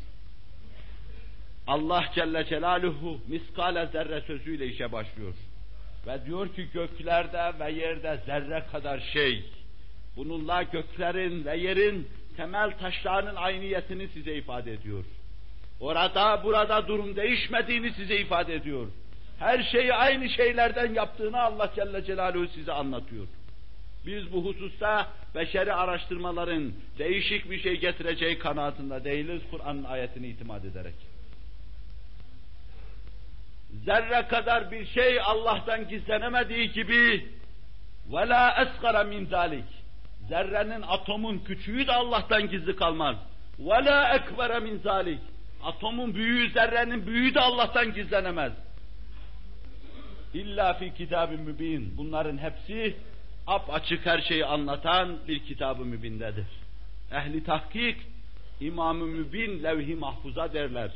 Allah Celle Celaluhu miskale zerre sözüyle işe başlıyor. Ve diyor ki göklerde ve yerde zerre kadar şey. Bununla göklerin ve yerin temel taşlarının ayniyetini size ifade ediyor. Orada burada durum değişmediğini size ifade ediyor Her şeyi aynı şeylerden yaptığını Allah Celle Celaluhu size anlatıyor. Biz bu hususta beşeri araştırmaların değişik bir şey getireceği kanaatinde değiliz Kur'an'ın ayetini itimat ederek. Zerre kadar bir şey Allah'tan gizlenemediği gibi وَلَا اَسْقَرَ min zalik. Zerrenin, atomun küçüğü de Allah'tan gizli kalmaz. وَلَا اَكْبَرَ min zalik. Atomun büyüğü, zerrenin büyüğü de Allah'tan gizlenemez. İlla fi kitab-ı mübin. Bunların hepsi ap açık her şeyi anlatan bir kitab-ı mübindedir. Ehli tahkik, İmam-ı Mübin levh-i mahfuza derler.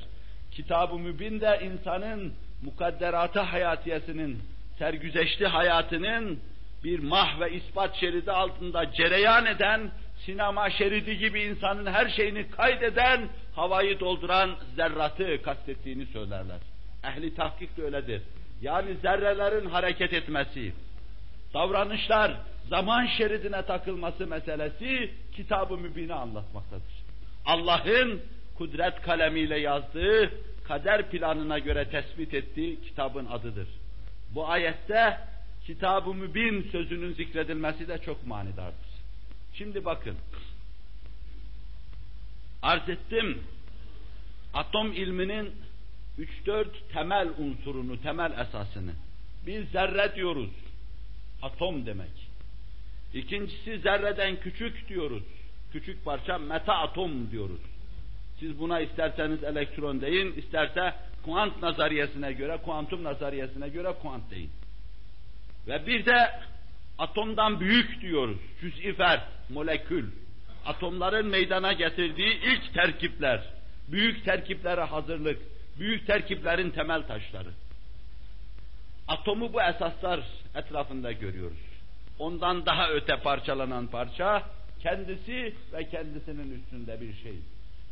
Kitab-ı Mübin de insanın mukadderatı hayatiyesinin, sergüzeşli hayatının bir mah ve ispat şeridi altında cereyan eden, sinema şeridi gibi insanın her şeyini kaydeden, havayı dolduran zerratı kastettiğini söylerler. Ehli tahkik de öyledir. Yani zerrelerin hareket etmesi, davranışlar, zaman şeridine takılması meselesi kitab-ı mübini anlatmaktadır. Allah'ın kudret kalemiyle yazdığı, kader planına göre tespit ettiği kitabın adıdır. Bu ayette kitab-ı mübin sözünün zikredilmesi de çok manidardır. Şimdi bakın, arz ettim, atom ilminin 3-4 temel unsurunu, temel esasını. Biz zerre diyoruz, atom demek. İkincisi zerreden küçük diyoruz, küçük parça meta atom diyoruz. Siz buna isterseniz elektron deyin, isterse kuant nazariyesine göre, kuantum nazariyesine göre kuant deyin. Ve bir de atomdan büyük diyoruz, cüz'i fert, molekül. Atomların meydana getirdiği ilk terkipler, büyük terkiplere hazırlık, büyük terkiplerin temel taşları. Atomu bu esaslar etrafında görüyoruz. Ondan daha öte parçalanan parça, kendisi ve kendisinin üstünde bir şey.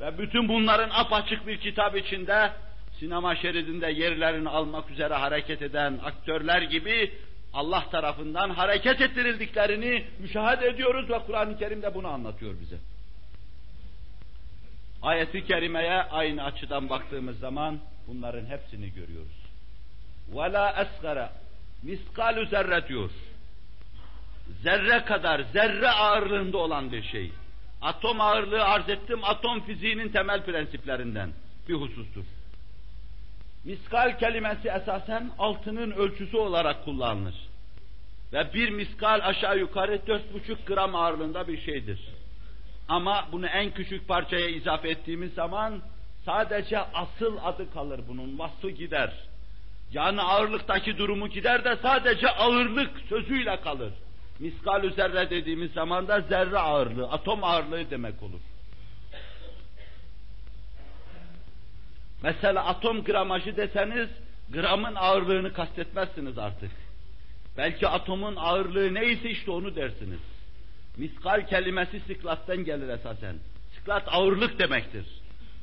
Ve bütün bunların apaçık bir kitap içinde, sinema şeridinde yerlerini almak üzere hareket eden aktörler gibi Allah tarafından hareket ettirildiklerini müşahede ediyoruz ve Kur'an-ı Kerim de bunu anlatıyor bize. Ayet-i kerimeye aynı açıdan baktığımız zaman bunların hepsini görüyoruz. وَلَا اَسْغَرَ miskalu zerre diyor. Zerre kadar, zerre ağırlığında olan bir şey. Atom ağırlığı arz ettim, atom fiziğinin temel prensiplerinden bir husustur. Miskal kelimesi esasen altının ölçüsü olarak kullanılır. Ve bir miskal aşağı yukarı dört buçuk gram ağırlığında bir şeydir. Ama bunu en küçük parçaya izafe ettiğimiz zaman sadece asıl adı kalır bunun, vasfı gider. Yani ağırlıktaki durumu gider de sadece ağırlık sözüyle kalır. Miskal zerre dediğimiz zaman da zerre ağırlığı, atom ağırlığı demek olur. Mesela atom gramajı deseniz, gramın ağırlığını kastetmezsiniz artık. Belki atomun ağırlığı neyse işte onu dersiniz. Miskal kelimesi siklattan gelir esasen. Siklat ağırlık demektir.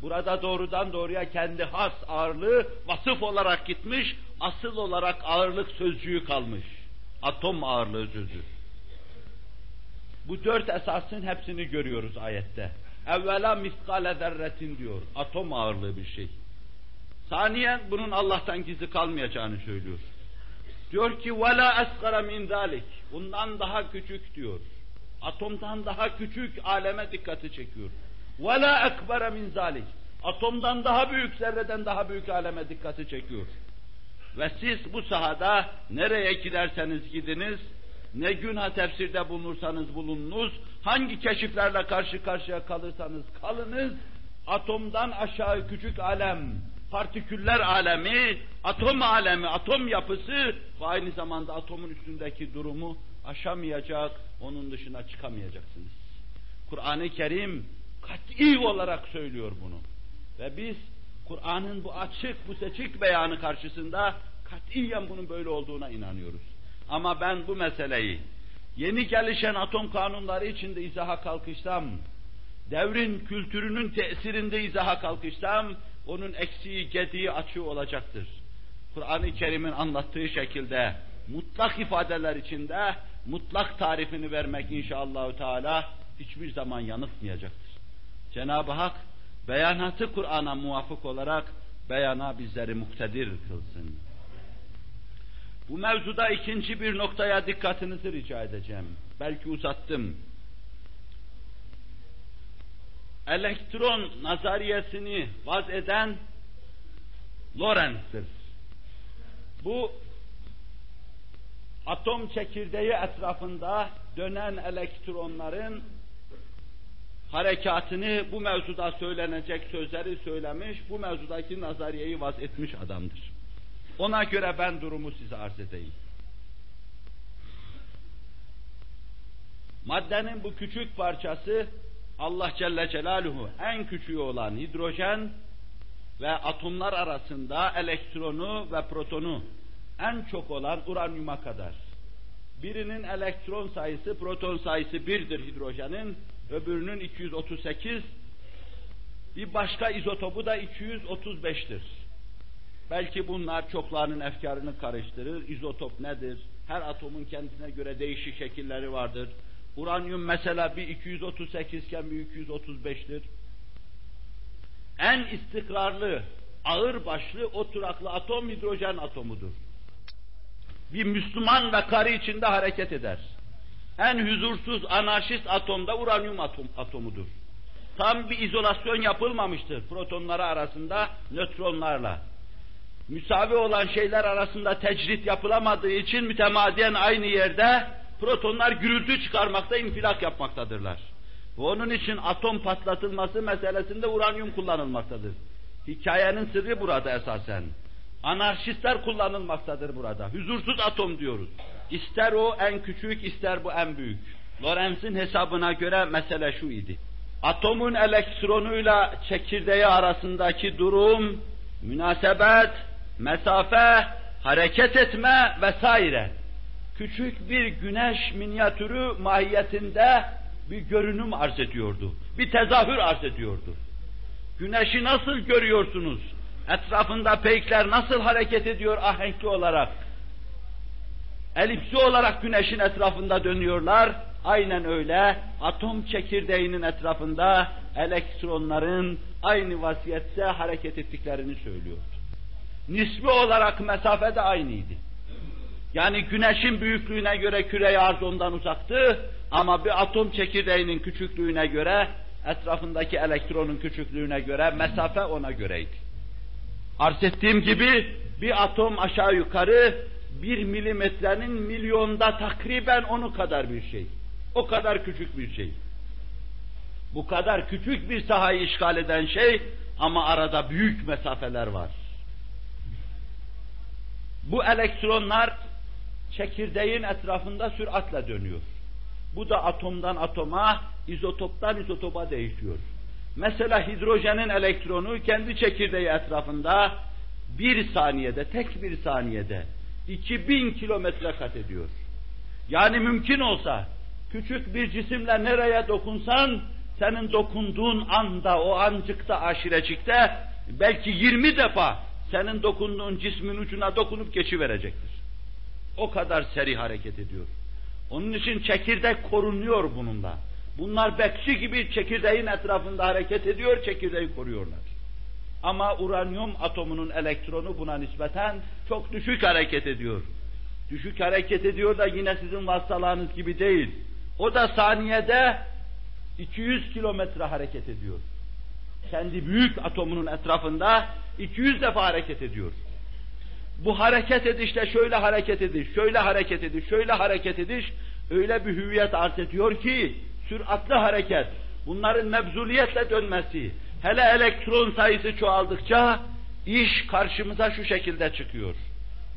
Burada doğrudan doğruya kendi has ağırlığı vasıf olarak gitmiş, asıl olarak ağırlık sözcüğü kalmış. Atom ağırlığı sözü. Bu dört esasın hepsini görüyoruz ayette. Evvela miskale zerretin diyor. Atom ağırlığı bir şey. Saniyen bunun Allah'tan gizli kalmayacağını söylüyor. Diyor ki وَلَا اَسْقَرَ min zalik. Bundan daha küçük diyor. Atomdan daha küçük aleme dikkati çekiyor. وَلَا اَكْبَرَ min zalik. Atomdan daha büyük, zerreden daha büyük aleme dikkati çekiyor. Ve siz bu sahada nereye giderseniz gidiniz, ne günah tefsirde bulunursanız bulununuz, hangi keşiflerle karşı karşıya kalırsanız kalınız, atomdan aşağı küçük alem, partiküller alemi, atom alemi, atom yapısı ve aynı zamanda atomun üstündeki durumu aşamayacak, onun dışına çıkamayacaksınız. Kur'an-ı Kerim kat'i olarak söylüyor bunu. Ve biz Kur'an'ın bu açık, bu seçik beyanı karşısında katiyen bunun böyle olduğuna inanıyoruz. Ama ben bu meseleyi yeni gelişen atom kanunları içinde izaha kalkışsam, devrin kültürünün tesirinde izaha kalkışsam, onun eksiği, gediği, açığı olacaktır. Kur'an-ı Kerim'in anlattığı şekilde mutlak ifadeler içinde mutlak tarifini vermek inşallah Teala hiçbir zaman yanıltmayacaktır. Cenab-ı Hak beyanatı Kur'an'a muvafık olarak beyana bizleri muktedir kılsın. Bu mevzuda ikinci bir noktaya dikkatinizi rica edeceğim. Belki uzattım. Elektron nazariyesini vaz eden Lorenz'tir. Bu atom çekirdeği etrafında dönen elektronların harekatını bu mevzuda söylenecek sözleri söylemiş, bu mevzudaki nazariyeyi vaz etmiş adamdır. Ona göre ben durumu size arz edeyim. Maddenin bu küçük parçası Allah Celle Celaluhu en küçüğü olan hidrojen ve atomlar arasında elektronu ve protonu en çok olan uranyuma kadar. Birinin elektron sayısı, proton sayısı birdir hidrojenin, öbürünün 238, bir başka izotopu da 235'tir. Belki bunlar çoklarının efkarını karıştırır. İzotop nedir? Her atomun kendisine göre değişik şekilleri vardır. Uranyum mesela bir 238 iken bir 235'tir. En istikrarlı, ağır başlı, oturaklı atom hidrojen atomudur. Bir Müslüman ve karı içinde hareket eder. En huzursuz, anarşist atomda uranyum atom, atomudur. Tam bir izolasyon yapılmamıştır protonları arasında nötronlarla müsavi olan şeyler arasında tecrit yapılamadığı için mütemadiyen aynı yerde protonlar gürültü çıkarmakta, infilak yapmaktadırlar. Ve onun için atom patlatılması meselesinde uranyum kullanılmaktadır. Hikayenin sırrı burada esasen. Anarşistler kullanılmaktadır burada. Huzursuz atom diyoruz. İster o en küçük, ister bu en büyük. Lorenz'in hesabına göre mesele şu idi. Atomun elektronuyla çekirdeği arasındaki durum, münasebet, mesafe, hareket etme vesaire. Küçük bir güneş minyatürü mahiyetinde bir görünüm arz ediyordu. Bir tezahür arz ediyordu. Güneşi nasıl görüyorsunuz? Etrafında peykler nasıl hareket ediyor ahenkli olarak? Elipsi olarak güneşin etrafında dönüyorlar. Aynen öyle atom çekirdeğinin etrafında elektronların aynı vaziyette hareket ettiklerini söylüyordu nisbi olarak mesafe de aynıydı. Yani güneşin büyüklüğüne göre küre arz ondan uzaktı ama bir atom çekirdeğinin küçüklüğüne göre etrafındaki elektronun küçüklüğüne göre mesafe ona göreydi. Arz ettiğim gibi bir atom aşağı yukarı bir milimetrenin milyonda takriben onu kadar bir şey. O kadar küçük bir şey. Bu kadar küçük bir sahayı işgal eden şey ama arada büyük mesafeler var. Bu elektronlar çekirdeğin etrafında süratle dönüyor. Bu da atomdan atoma, izotoptan izotopa değişiyor. Mesela hidrojenin elektronu kendi çekirdeği etrafında bir saniyede, tek bir saniyede 2000 kilometre kat ediyor. Yani mümkün olsa küçük bir cisimle nereye dokunsan senin dokunduğun anda, o ancıkta, aşirecikte belki 20 defa senin dokunduğun cismin ucuna dokunup geçiverecektir. O kadar seri hareket ediyor. Onun için çekirdek korunuyor bununla. Bunlar bekçi gibi çekirdeğin etrafında hareket ediyor, çekirdeği koruyorlar. Ama uranyum atomunun elektronu buna nispeten çok düşük hareket ediyor. Düşük hareket ediyor da yine sizin vasıtalarınız gibi değil. O da saniyede 200 kilometre hareket ediyor kendi büyük atomunun etrafında 200 defa hareket ediyor. Bu hareket edişte şöyle hareket ediş, şöyle hareket ediş, şöyle hareket ediş öyle bir hüviyet arz ediyor ki süratli hareket, bunların mebzuliyetle dönmesi, hele elektron sayısı çoğaldıkça iş karşımıza şu şekilde çıkıyor.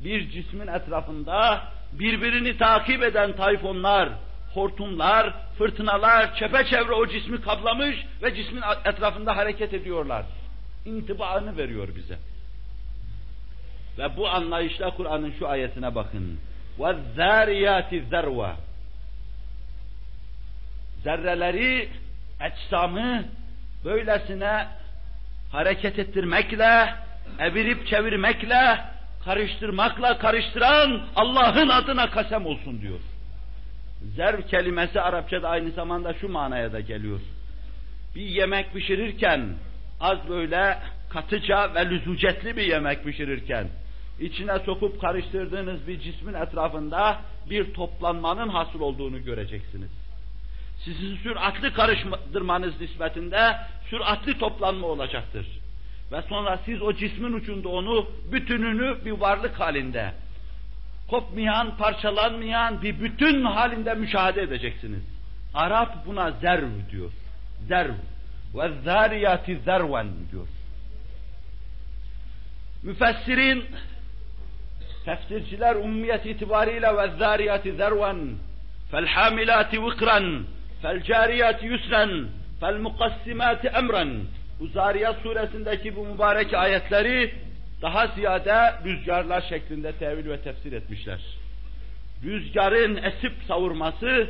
Bir cismin etrafında birbirini takip eden tayfonlar, hortumlar, fırtınalar çepeçevre o cismi kaplamış ve cismin etrafında hareket ediyorlar. İntibaını veriyor bize. Ve bu anlayışla Kur'an'ın şu ayetine bakın. وَالذَّارِيَاتِ ذَرْوَ Zerreleri, ecsamı böylesine hareket ettirmekle, evirip çevirmekle, karıştırmakla karıştıran Allah'ın adına kasem olsun diyor. Zerv kelimesi Arapçada aynı zamanda şu manaya da geliyor. Bir yemek pişirirken az böyle katıca ve lüzucetli bir yemek pişirirken içine sokup karıştırdığınız bir cismin etrafında bir toplanmanın hasıl olduğunu göreceksiniz. Sizin süratli karıştırmanız nispetinde süratli toplanma olacaktır. Ve sonra siz o cismin ucunda onu bütününü bir varlık halinde kopmayan, parçalanmayan bir bütün halinde müşahede edeceksiniz. Arap buna zerv diyor. Zerv. Ve zariyati zerven diyor. Müfessirin, tefsirciler umumiyet itibariyle ve zariyati zerven, fel hamilati yusran, fel mukassimati emren. Bu Zariyat suresindeki bu mübarek ayetleri daha ziyade rüzgarlar şeklinde tevil ve tefsir etmişler. Rüzgarın esip savurması,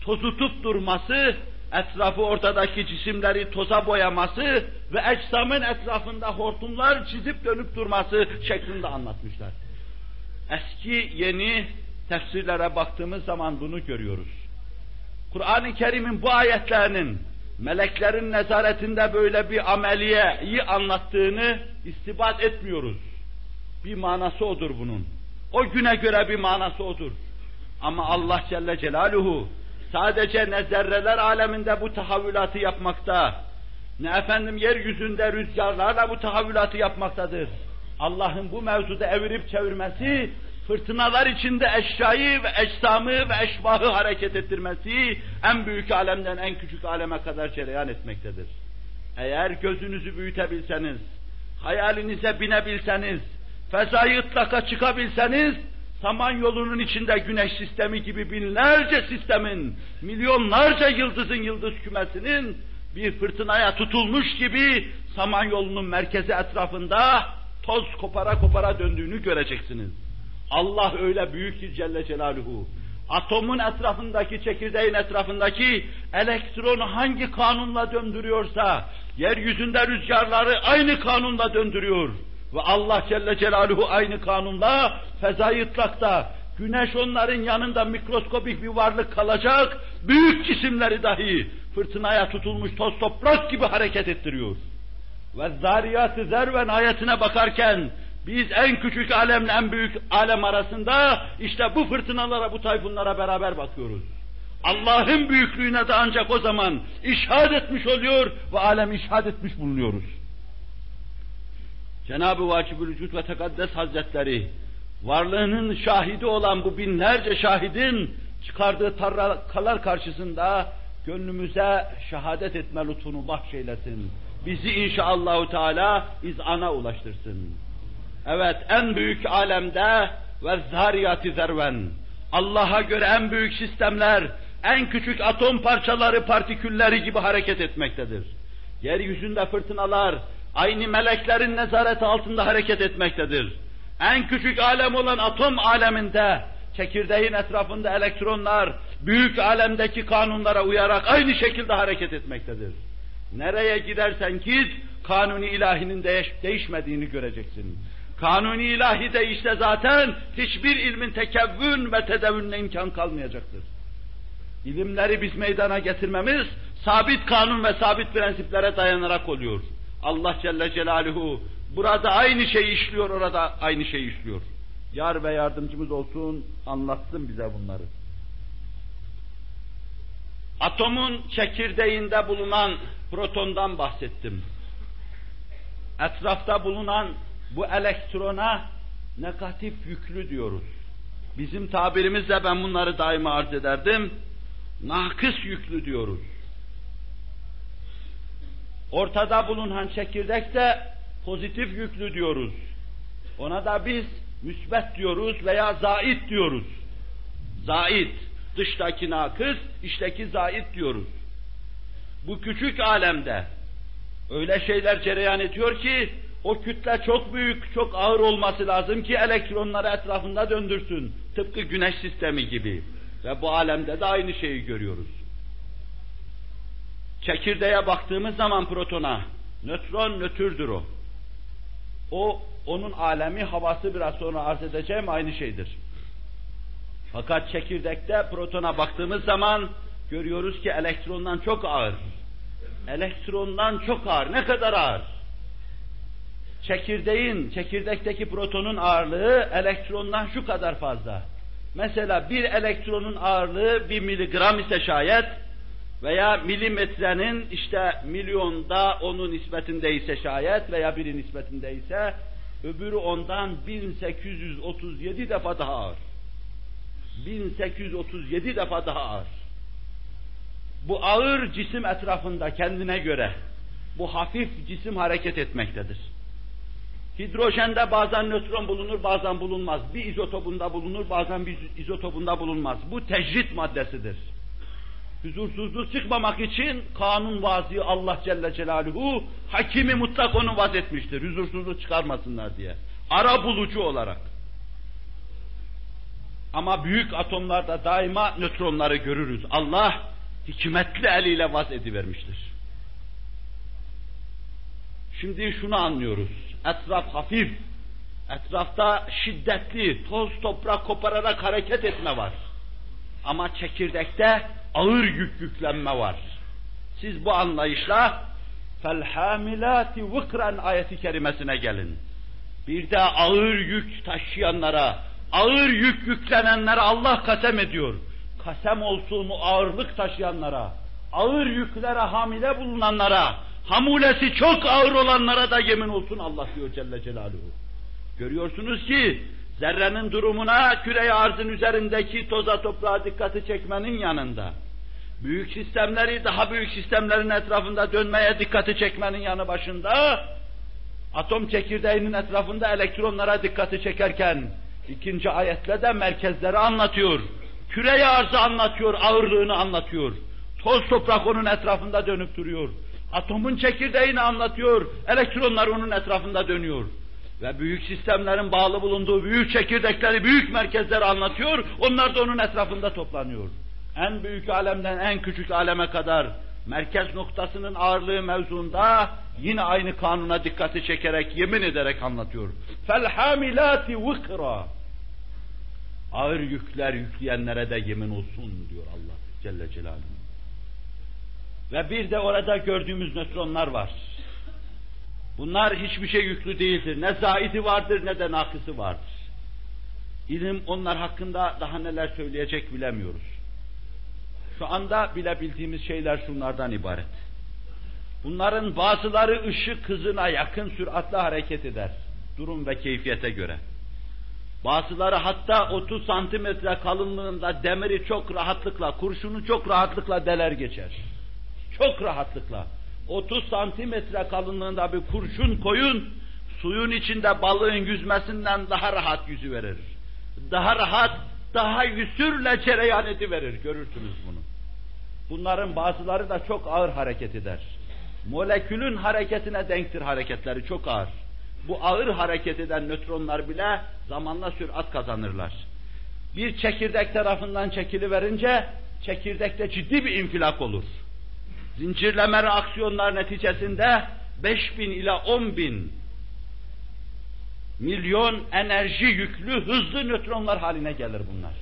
tozutup durması, etrafı ortadaki cisimleri toza boyaması ve ecsamın etrafında hortumlar çizip dönüp durması şeklinde anlatmışlar. Eski yeni tefsirlere baktığımız zaman bunu görüyoruz. Kur'an-ı Kerim'in bu ayetlerinin meleklerin nezaretinde böyle bir ameliyeyi anlattığını istibat etmiyoruz. Bir manası odur bunun. O güne göre bir manası odur. Ama Allah Celle Celaluhu sadece ne zerreler aleminde bu tahavvülatı yapmakta, ne efendim yeryüzünde rüzgarlarla bu tahavvülatı yapmaktadır. Allah'ın bu mevzuda evirip çevirmesi, fırtınalar içinde eşyayı ve eşsamı ve eşbahı hareket ettirmesi, en büyük alemden en küçük aleme kadar cereyan etmektedir. Eğer gözünüzü büyütebilseniz, hayalinize binebilseniz, fezayı ıtlaka çıkabilseniz, Samanyolu'nun içinde güneş sistemi gibi binlerce sistemin, milyonlarca yıldızın yıldız kümesinin bir fırtınaya tutulmuş gibi Samanyolu'nun merkezi etrafında toz kopara kopara döndüğünü göreceksiniz. Allah öyle büyük ki Celle Celaluhu. Atomun etrafındaki, çekirdeğin etrafındaki elektronu hangi kanunla döndürüyorsa, yeryüzünde rüzgarları aynı kanunla döndürüyor. Ve Allah Celle Celaluhu aynı kanunla fezayı ıtlakta, güneş onların yanında mikroskopik bir varlık kalacak, büyük cisimleri dahi fırtınaya tutulmuş toz toprak gibi hareket ettiriyor. Ve zariyatı zerven ayetine bakarken, biz en küçük alemle en büyük alem arasında işte bu fırtınalara, bu tayfunlara beraber bakıyoruz. Allah'ın büyüklüğüne de ancak o zaman işhad etmiş oluyor ve alem işhad etmiş bulunuyoruz. Cenab-ı Vacibül Vücud ve Tekaddes Hazretleri varlığının şahidi olan bu binlerce şahidin çıkardığı tarlakalar karşısında gönlümüze şehadet etme lütfunu bahşeylesin. Bizi inşallahü teala izana ulaştırsın. Evet en büyük alemde ve zariyati zerven. Allah'a göre en büyük sistemler, en küçük atom parçaları, partikülleri gibi hareket etmektedir. Yeryüzünde fırtınalar, aynı meleklerin nezareti altında hareket etmektedir. En küçük alem olan atom aleminde, çekirdeğin etrafında elektronlar, büyük alemdeki kanunlara uyarak aynı şekilde hareket etmektedir. Nereye gidersen git, kanuni ilahinin değiş, değişmediğini göreceksin. Kanuni ilahi de işte zaten hiçbir ilmin tekevvün ve tedevvününe imkan kalmayacaktır. İlimleri biz meydana getirmemiz sabit kanun ve sabit prensiplere dayanarak oluyor. Allah Celle Celaluhu burada aynı şeyi işliyor, orada aynı şeyi işliyor. Yar ve yardımcımız olsun, anlatsın bize bunları. Atomun çekirdeğinde bulunan protondan bahsettim. Etrafta bulunan bu elektrona negatif yüklü diyoruz. Bizim tabirimizle ben bunları daima arz ederdim. Nakıs yüklü diyoruz. Ortada bulunan çekirdek de pozitif yüklü diyoruz. Ona da biz müsbet diyoruz veya zait diyoruz. Zait, dıştaki nakıs, içteki zait diyoruz. Bu küçük alemde öyle şeyler cereyan ediyor ki o kütle çok büyük, çok ağır olması lazım ki elektronları etrafında döndürsün. Tıpkı güneş sistemi gibi. Ve bu alemde de aynı şeyi görüyoruz. Çekirdeğe baktığımız zaman protona, nötron nötrdür o. O, onun alemi, havası biraz sonra arz edeceğim aynı şeydir. Fakat çekirdekte protona baktığımız zaman görüyoruz ki elektrondan çok ağır. Elektrondan çok ağır. Ne kadar ağır? Çekirdeğin, çekirdekteki protonun ağırlığı elektrondan şu kadar fazla. Mesela bir elektronun ağırlığı bir miligram ise şayet veya milimetrenin işte milyonda onun nispetinde ise şayet veya biri nispetinde ise öbürü ondan 1837 defa daha ağır. 1837 defa daha ağır. Bu ağır cisim etrafında kendine göre bu hafif cisim hareket etmektedir. Hidrojende bazen nötron bulunur, bazen bulunmaz. Bir izotopunda bulunur, bazen bir izotopunda bulunmaz. Bu tecrit maddesidir. Huzursuzluk çıkmamak için kanun vazi Allah Celle Celaluhu hakimi mutlak onu vaz etmiştir. Huzursuzluk çıkarmasınlar diye. Ara bulucu olarak. Ama büyük atomlarda daima nötronları görürüz. Allah hikmetli eliyle vaz edivermiştir. Şimdi şunu anlıyoruz. Etraf hafif, etrafta şiddetli, toz toprak kopararak hareket etme var. Ama çekirdekte ağır yük yüklenme var. Siz bu anlayışla felhamilati vıkran ayeti kerimesine gelin. Bir de ağır yük taşıyanlara, ağır yük yüklenenlere Allah kasem ediyor. Kasem olsun o ağırlık taşıyanlara, ağır yüklere hamile bulunanlara, hamulesi çok ağır olanlara da yemin olsun Allah diyor Celle Celaluhu. Görüyorsunuz ki zerrenin durumuna küre arzın üzerindeki toza toprağa dikkati çekmenin yanında, büyük sistemleri daha büyük sistemlerin etrafında dönmeye dikkati çekmenin yanı başında, atom çekirdeğinin etrafında elektronlara dikkati çekerken, ikinci ayetle de merkezleri anlatıyor. Küre arzı anlatıyor, ağırlığını anlatıyor. Toz toprak onun etrafında dönüp duruyor. Atomun çekirdeğini anlatıyor, elektronlar onun etrafında dönüyor. Ve büyük sistemlerin bağlı bulunduğu büyük çekirdekleri, büyük merkezleri anlatıyor, onlar da onun etrafında toplanıyor. En büyük alemden en küçük aleme kadar merkez noktasının ağırlığı mevzunda yine aynı kanuna dikkati çekerek, yemin ederek anlatıyor. فَالْحَامِلَاتِ وِكْرًا Ağır yükler yükleyenlere de yemin olsun diyor Allah Celle Celaluhu. Ve bir de orada gördüğümüz nötronlar var. Bunlar hiçbir şey yüklü değildir. Ne zaidi vardır ne de nakısı vardır. İlim onlar hakkında daha neler söyleyecek bilemiyoruz. Şu anda bilebildiğimiz şeyler şunlardan ibaret. Bunların bazıları ışık hızına yakın süratle hareket eder. Durum ve keyfiyete göre. Bazıları hatta 30 santimetre kalınlığında demiri çok rahatlıkla, kurşunu çok rahatlıkla deler geçer. Çok rahatlıkla. 30 santimetre kalınlığında bir kurşun koyun, suyun içinde balığın yüzmesinden daha rahat yüzü verir. Daha rahat, daha yüsürle cereyan verir. Görürsünüz bunu. Bunların bazıları da çok ağır hareket eder. Molekülün hareketine denktir hareketleri, çok ağır. Bu ağır hareket eden nötronlar bile zamanla sürat kazanırlar. Bir çekirdek tarafından çekiliverince çekirdekte ciddi bir infilak olur. Zincirleme reaksiyonlar neticesinde 5000 ila 10 bin milyon enerji yüklü hızlı nötronlar haline gelir bunlar.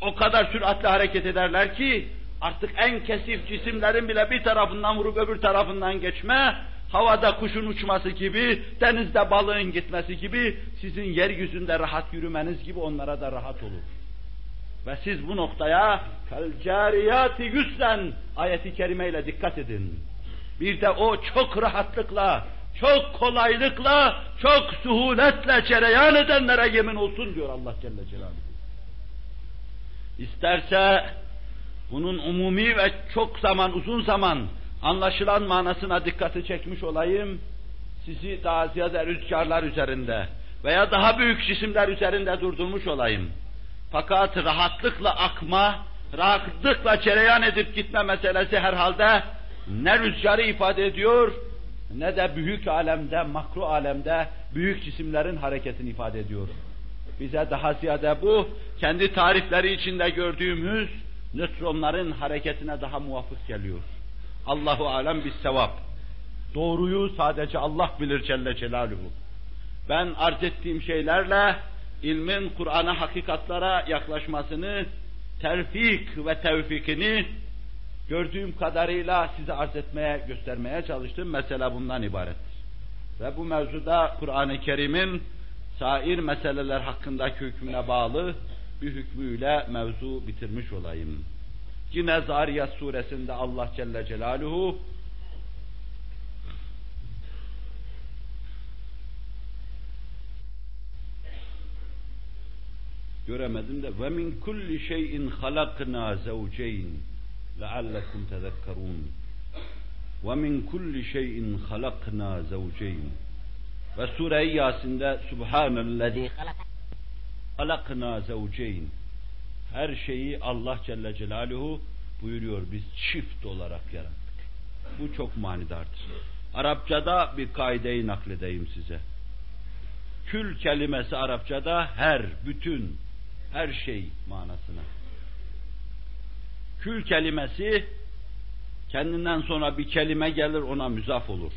O kadar süratle hareket ederler ki artık en kesif cisimlerin bile bir tarafından vurup öbür tarafından geçme, havada kuşun uçması gibi, denizde balığın gitmesi gibi, sizin yeryüzünde rahat yürümeniz gibi onlara da rahat olur. Ve siz bu noktaya felcariyati yüzden ayeti kerimeyle dikkat edin. Bir de o çok rahatlıkla çok kolaylıkla, çok suhuletle cereyan edenlere yemin olsun diyor Allah Celle Celaluhu. İsterse bunun umumi ve çok zaman, uzun zaman anlaşılan manasına dikkati çekmiş olayım. Sizi daha ziyade rüzgarlar üzerinde veya daha büyük cisimler üzerinde durdurmuş olayım. Fakat rahatlıkla akma, rahatlıkla cereyan edip gitme meselesi herhalde ne rüzgarı ifade ediyor, ne de büyük alemde, makro alemde büyük cisimlerin hareketini ifade ediyor. Bize daha ziyade bu, kendi tarifleri içinde gördüğümüz nötronların hareketine daha muvafık geliyor. Allahu alem bir sevap. Doğruyu sadece Allah bilir Celle Celaluhu. Ben arz ettiğim şeylerle ilmin Kur'an'a hakikatlara yaklaşmasını, terfik ve tevfikini gördüğüm kadarıyla size arz etmeye, göstermeye çalıştım. Mesela bundan ibarettir. Ve bu mevzuda Kur'an-ı Kerim'in sair meseleler hakkındaki hükmüne bağlı bir hükmüyle mevzu bitirmiş olayım. Yine Zariyat suresinde Allah Celle Celaluhu göremedim de ve min kulli şeyin halakna zevceyn leallekum tezekkerun ve min kulli şeyin halakna zevceyn ve sure-i Yasin'de Subhanellezi halakna zevceyn her şeyi Allah Celle Celaluhu buyuruyor biz çift olarak yarattık. Bu çok manidardır. Arapçada bir kaideyi nakledeyim size. Kül kelimesi Arapçada her, bütün, her şey manasına. Kül kelimesi kendinden sonra bir kelime gelir ona müzaf olur.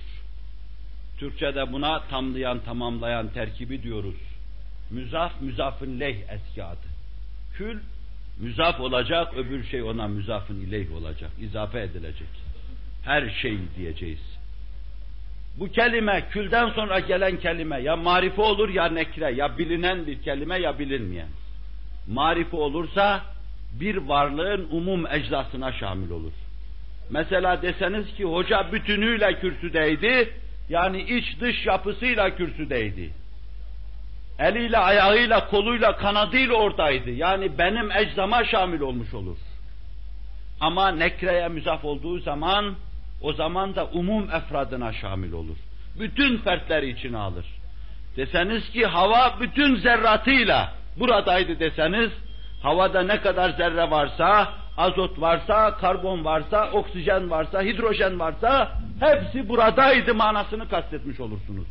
Türkçede buna tamlayan, tamamlayan terkibi diyoruz. Müzaf, müzafın leh eski adı. Kül, müzaf olacak, öbür şey ona müzafın ileyh olacak, izafe edilecek. Her şey diyeceğiz. Bu kelime, külden sonra gelen kelime ya marife olur ya nekre, ya bilinen bir kelime ya bilinmeyen. Marife olursa bir varlığın umum ecdasına şamil olur. Mesela deseniz ki hoca bütünüyle kürsüdeydi, yani iç dış yapısıyla kürsüdeydi. Eliyle, ayağıyla, koluyla, kanadıyla oradaydı. Yani benim eczama şamil olmuş olur. Ama nekreye müzaf olduğu zaman, o zaman da umum efradına şamil olur. Bütün fertleri içine alır. Deseniz ki hava bütün zerratıyla buradaydı deseniz, havada ne kadar zerre varsa, azot varsa, karbon varsa, oksijen varsa, hidrojen varsa, hepsi buradaydı manasını kastetmiş olursunuz.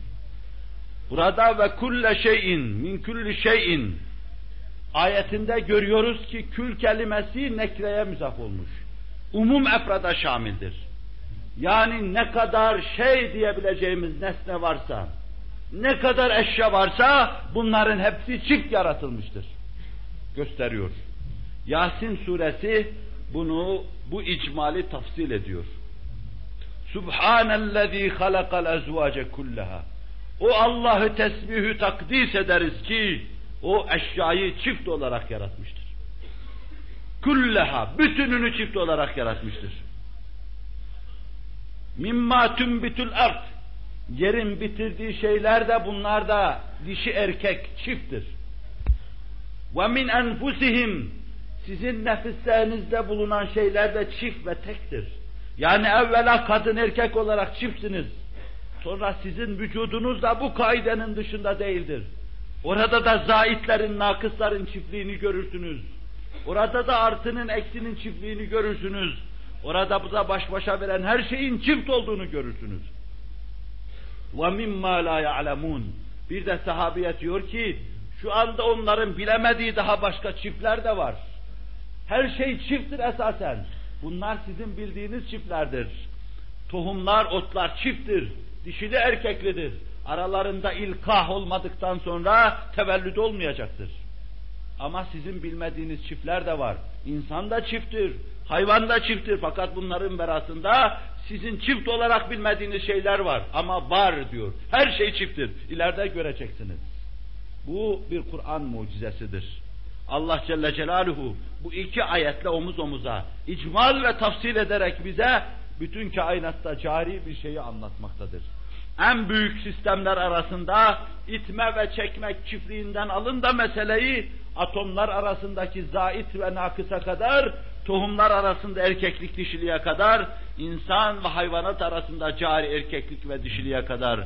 Burada ve kulle şeyin, min kulli şeyin ayetinde görüyoruz ki kül kelimesi nekreye müzaf olmuş. Umum efrada şamildir. Yani ne kadar şey diyebileceğimiz nesne varsa, ne kadar eşya varsa bunların hepsi çift yaratılmıştır. Gösteriyor. Yasin suresi bunu bu icmali tafsil ediyor. Subhanellezî halakal ezvâce kullaha. O Allah'ı tesbihü takdis ederiz ki o eşyayı çift olarak yaratmıştır. Kulleha, bütününü çift olarak yaratmıştır. Mimma tümbitul art, yerin bitirdiği şeyler de bunlar da dişi erkek çifttir. Ve min enfusihim, sizin nefislerinizde bulunan şeyler de çift ve tektir. Yani evvela kadın erkek olarak çiftsiniz. Sonra sizin vücudunuz da bu kaidenin dışında değildir. Orada da zaitlerin, nakısların çiftliğini görürsünüz. Orada da artının, eksinin çiftliğini görürsünüz. Orada bu da baş başa veren her şeyin çift olduğunu görürsünüz. Ve mimma la. Bir de sahabeye diyor ki şu anda onların bilemediği daha başka çiftler de var. Her şey çifttir esasen. Bunlar sizin bildiğiniz çiftlerdir. Tohumlar, otlar çifttir. Dişili erkeklidir. Aralarında ilkah olmadıktan sonra tevellüt olmayacaktır. Ama sizin bilmediğiniz çiftler de var. İnsan da çifttir hayvan da çifttir. Fakat bunların berasında sizin çift olarak bilmediğiniz şeyler var. Ama var diyor. Her şey çifttir. İleride göreceksiniz. Bu bir Kur'an mucizesidir. Allah Celle Celaluhu bu iki ayetle omuz omuza icmal ve tafsil ederek bize bütün kainatta cari bir şeyi anlatmaktadır. en büyük sistemler arasında itme ve çekmek çiftliğinden alın da meseleyi atomlar arasındaki zait ve nakısa kadar, tohumlar arasında erkeklik dişiliğe kadar, insan ve hayvanat arasında cari erkeklik ve dişiliğe kadar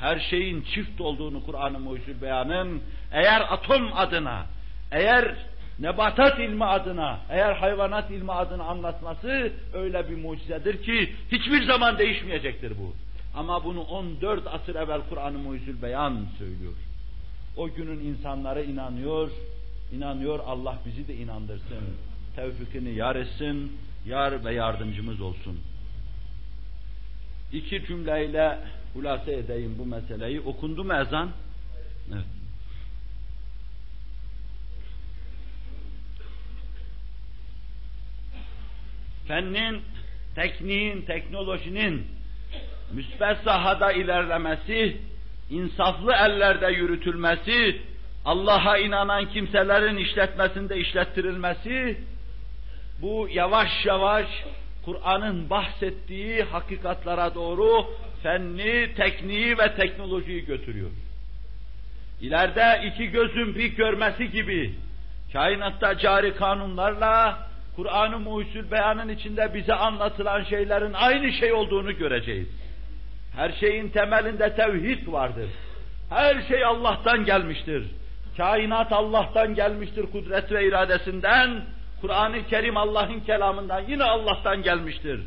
her şeyin çift olduğunu Kur'an-ı Mucizül Beyan'ın eğer atom adına, eğer nebatat ilmi adına, eğer hayvanat ilmi adına anlatması öyle bir mucizedir ki hiçbir zaman değişmeyecektir bu. Ama bunu 14 asır evvel Kur'an-ı Mucizül Beyan söylüyor. O günün insanları inanıyor, inanıyor Allah bizi de inandırsın. Tevfikini yar etsin, yar ve yardımcımız olsun. İki cümleyle hulasa edeyim bu meseleyi. Okundu mu ezan? Evet. Fennin, tekniğin, teknolojinin müsbet sahada ilerlemesi, insaflı ellerde yürütülmesi, Allah'a inanan kimselerin işletmesinde işlettirilmesi, bu yavaş yavaş Kur'an'ın bahsettiği hakikatlara doğru fenni, tekniği ve teknolojiyi götürüyor. İleride iki gözün bir görmesi gibi kainatta cari kanunlarla Kur'an-ı Muhsul Beyan'ın içinde bize anlatılan şeylerin aynı şey olduğunu göreceğiz. Her şeyin temelinde tevhid vardır. Her şey Allah'tan gelmiştir. Kainat Allah'tan gelmiştir kudret ve iradesinden. Kur'an-ı Kerim Allah'ın kelamından yine Allah'tan gelmiştir.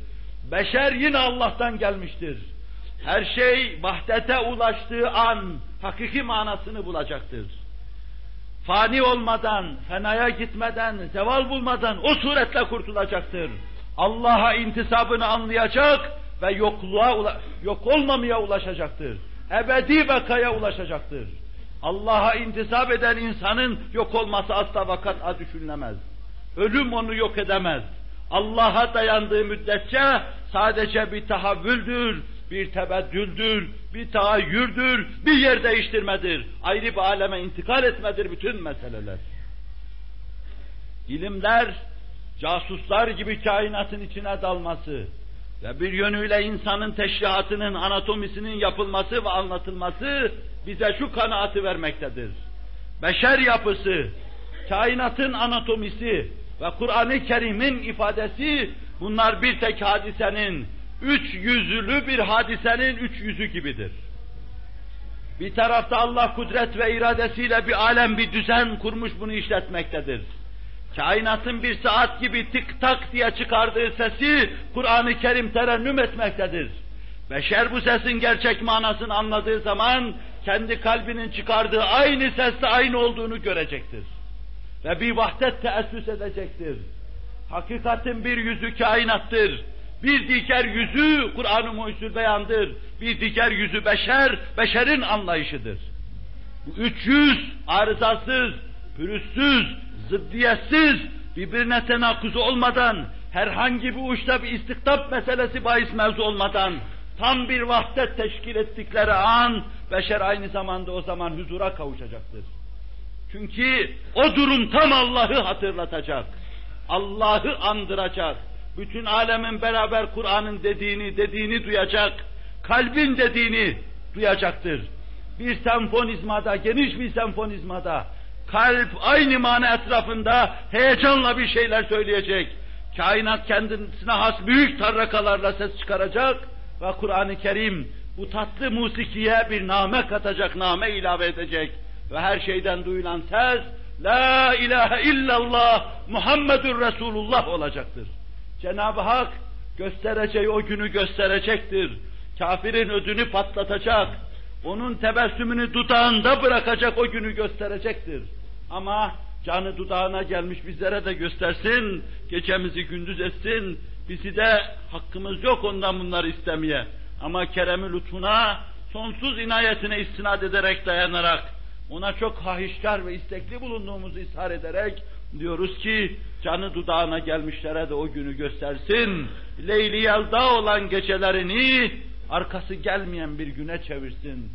Beşer yine Allah'tan gelmiştir. Her şey vahdete ulaştığı an hakiki manasını bulacaktır. Fani olmadan, fenaya gitmeden, zeval bulmadan o suretle kurtulacaktır. Allah'a intisabını anlayacak ve yokluğa, yok olmamaya ulaşacaktır. Ebedi vakaya ulaşacaktır. Allah'a intisap eden insanın yok olması asla vakata düşünülemez. Ölüm onu yok edemez. Allah'a dayandığı müddetçe sadece bir tahavvüldür, bir tebeddüldür, bir tahayyürdür, bir yer değiştirmedir. Ayrı bir aleme intikal etmedir bütün meseleler. İlimler, casuslar gibi kainatın içine dalması ve bir yönüyle insanın teşrihatının, anatomisinin yapılması ve anlatılması bize şu kanaati vermektedir. Beşer yapısı, kainatın anatomisi ve Kur'an-ı Kerim'in ifadesi bunlar bir tek hadisenin, üç yüzlü bir hadisenin üç yüzü gibidir. Bir tarafta Allah kudret ve iradesiyle bir alem, bir düzen kurmuş bunu işletmektedir. Kainatın bir saat gibi tık tak diye çıkardığı sesi Kur'an-ı Kerim terennüm etmektedir. Beşer bu sesin gerçek manasını anladığı zaman kendi kalbinin çıkardığı aynı sesle aynı olduğunu görecektir. Ve bir vahdet teessüs edecektir. Hakikatin bir yüzü kainattır. Bir diğer yüzü Kur'an-ı Muhyüzül Beyan'dır. Bir diğer yüzü beşer, beşerin anlayışıdır. Bu üç yüz arızasız, pürüzsüz, zıddiyetsiz, birbirine tenakuz olmadan, herhangi bir uçta bir istiktap meselesi bahis mevzu olmadan, tam bir vahdet teşkil ettikleri an, beşer aynı zamanda o zaman huzura kavuşacaktır. Çünkü o durum tam Allah'ı hatırlatacak. Allah'ı andıracak. Bütün alemin beraber Kur'an'ın dediğini, dediğini duyacak. Kalbin dediğini duyacaktır. Bir senfonizmada, geniş bir senfonizmada, kalp aynı mana etrafında heyecanla bir şeyler söyleyecek. Kainat kendisine has büyük tarrakalarla ses çıkaracak ve Kur'an-ı Kerim bu tatlı musikiye bir name katacak, name ilave edecek. Ve her şeyden duyulan ses, La ilahe illallah Muhammedur Resulullah olacaktır. Cenab-ı Hak göstereceği o günü gösterecektir. Kafirin ödünü patlatacak. Onun tebessümünü dudağında bırakacak o günü gösterecektir. Ama canı dudağına gelmiş bizlere de göstersin, gecemizi gündüz etsin, bizi de hakkımız yok ondan bunları istemeye. Ama keremi lütfuna, sonsuz inayetine istinad ederek, dayanarak, ona çok hahişkar ve istekli bulunduğumuzu ishar ederek, diyoruz ki, canı dudağına gelmişlere de o günü göstersin, Leyli yelda olan gecelerini, arkası gelmeyen bir güne çevirsin.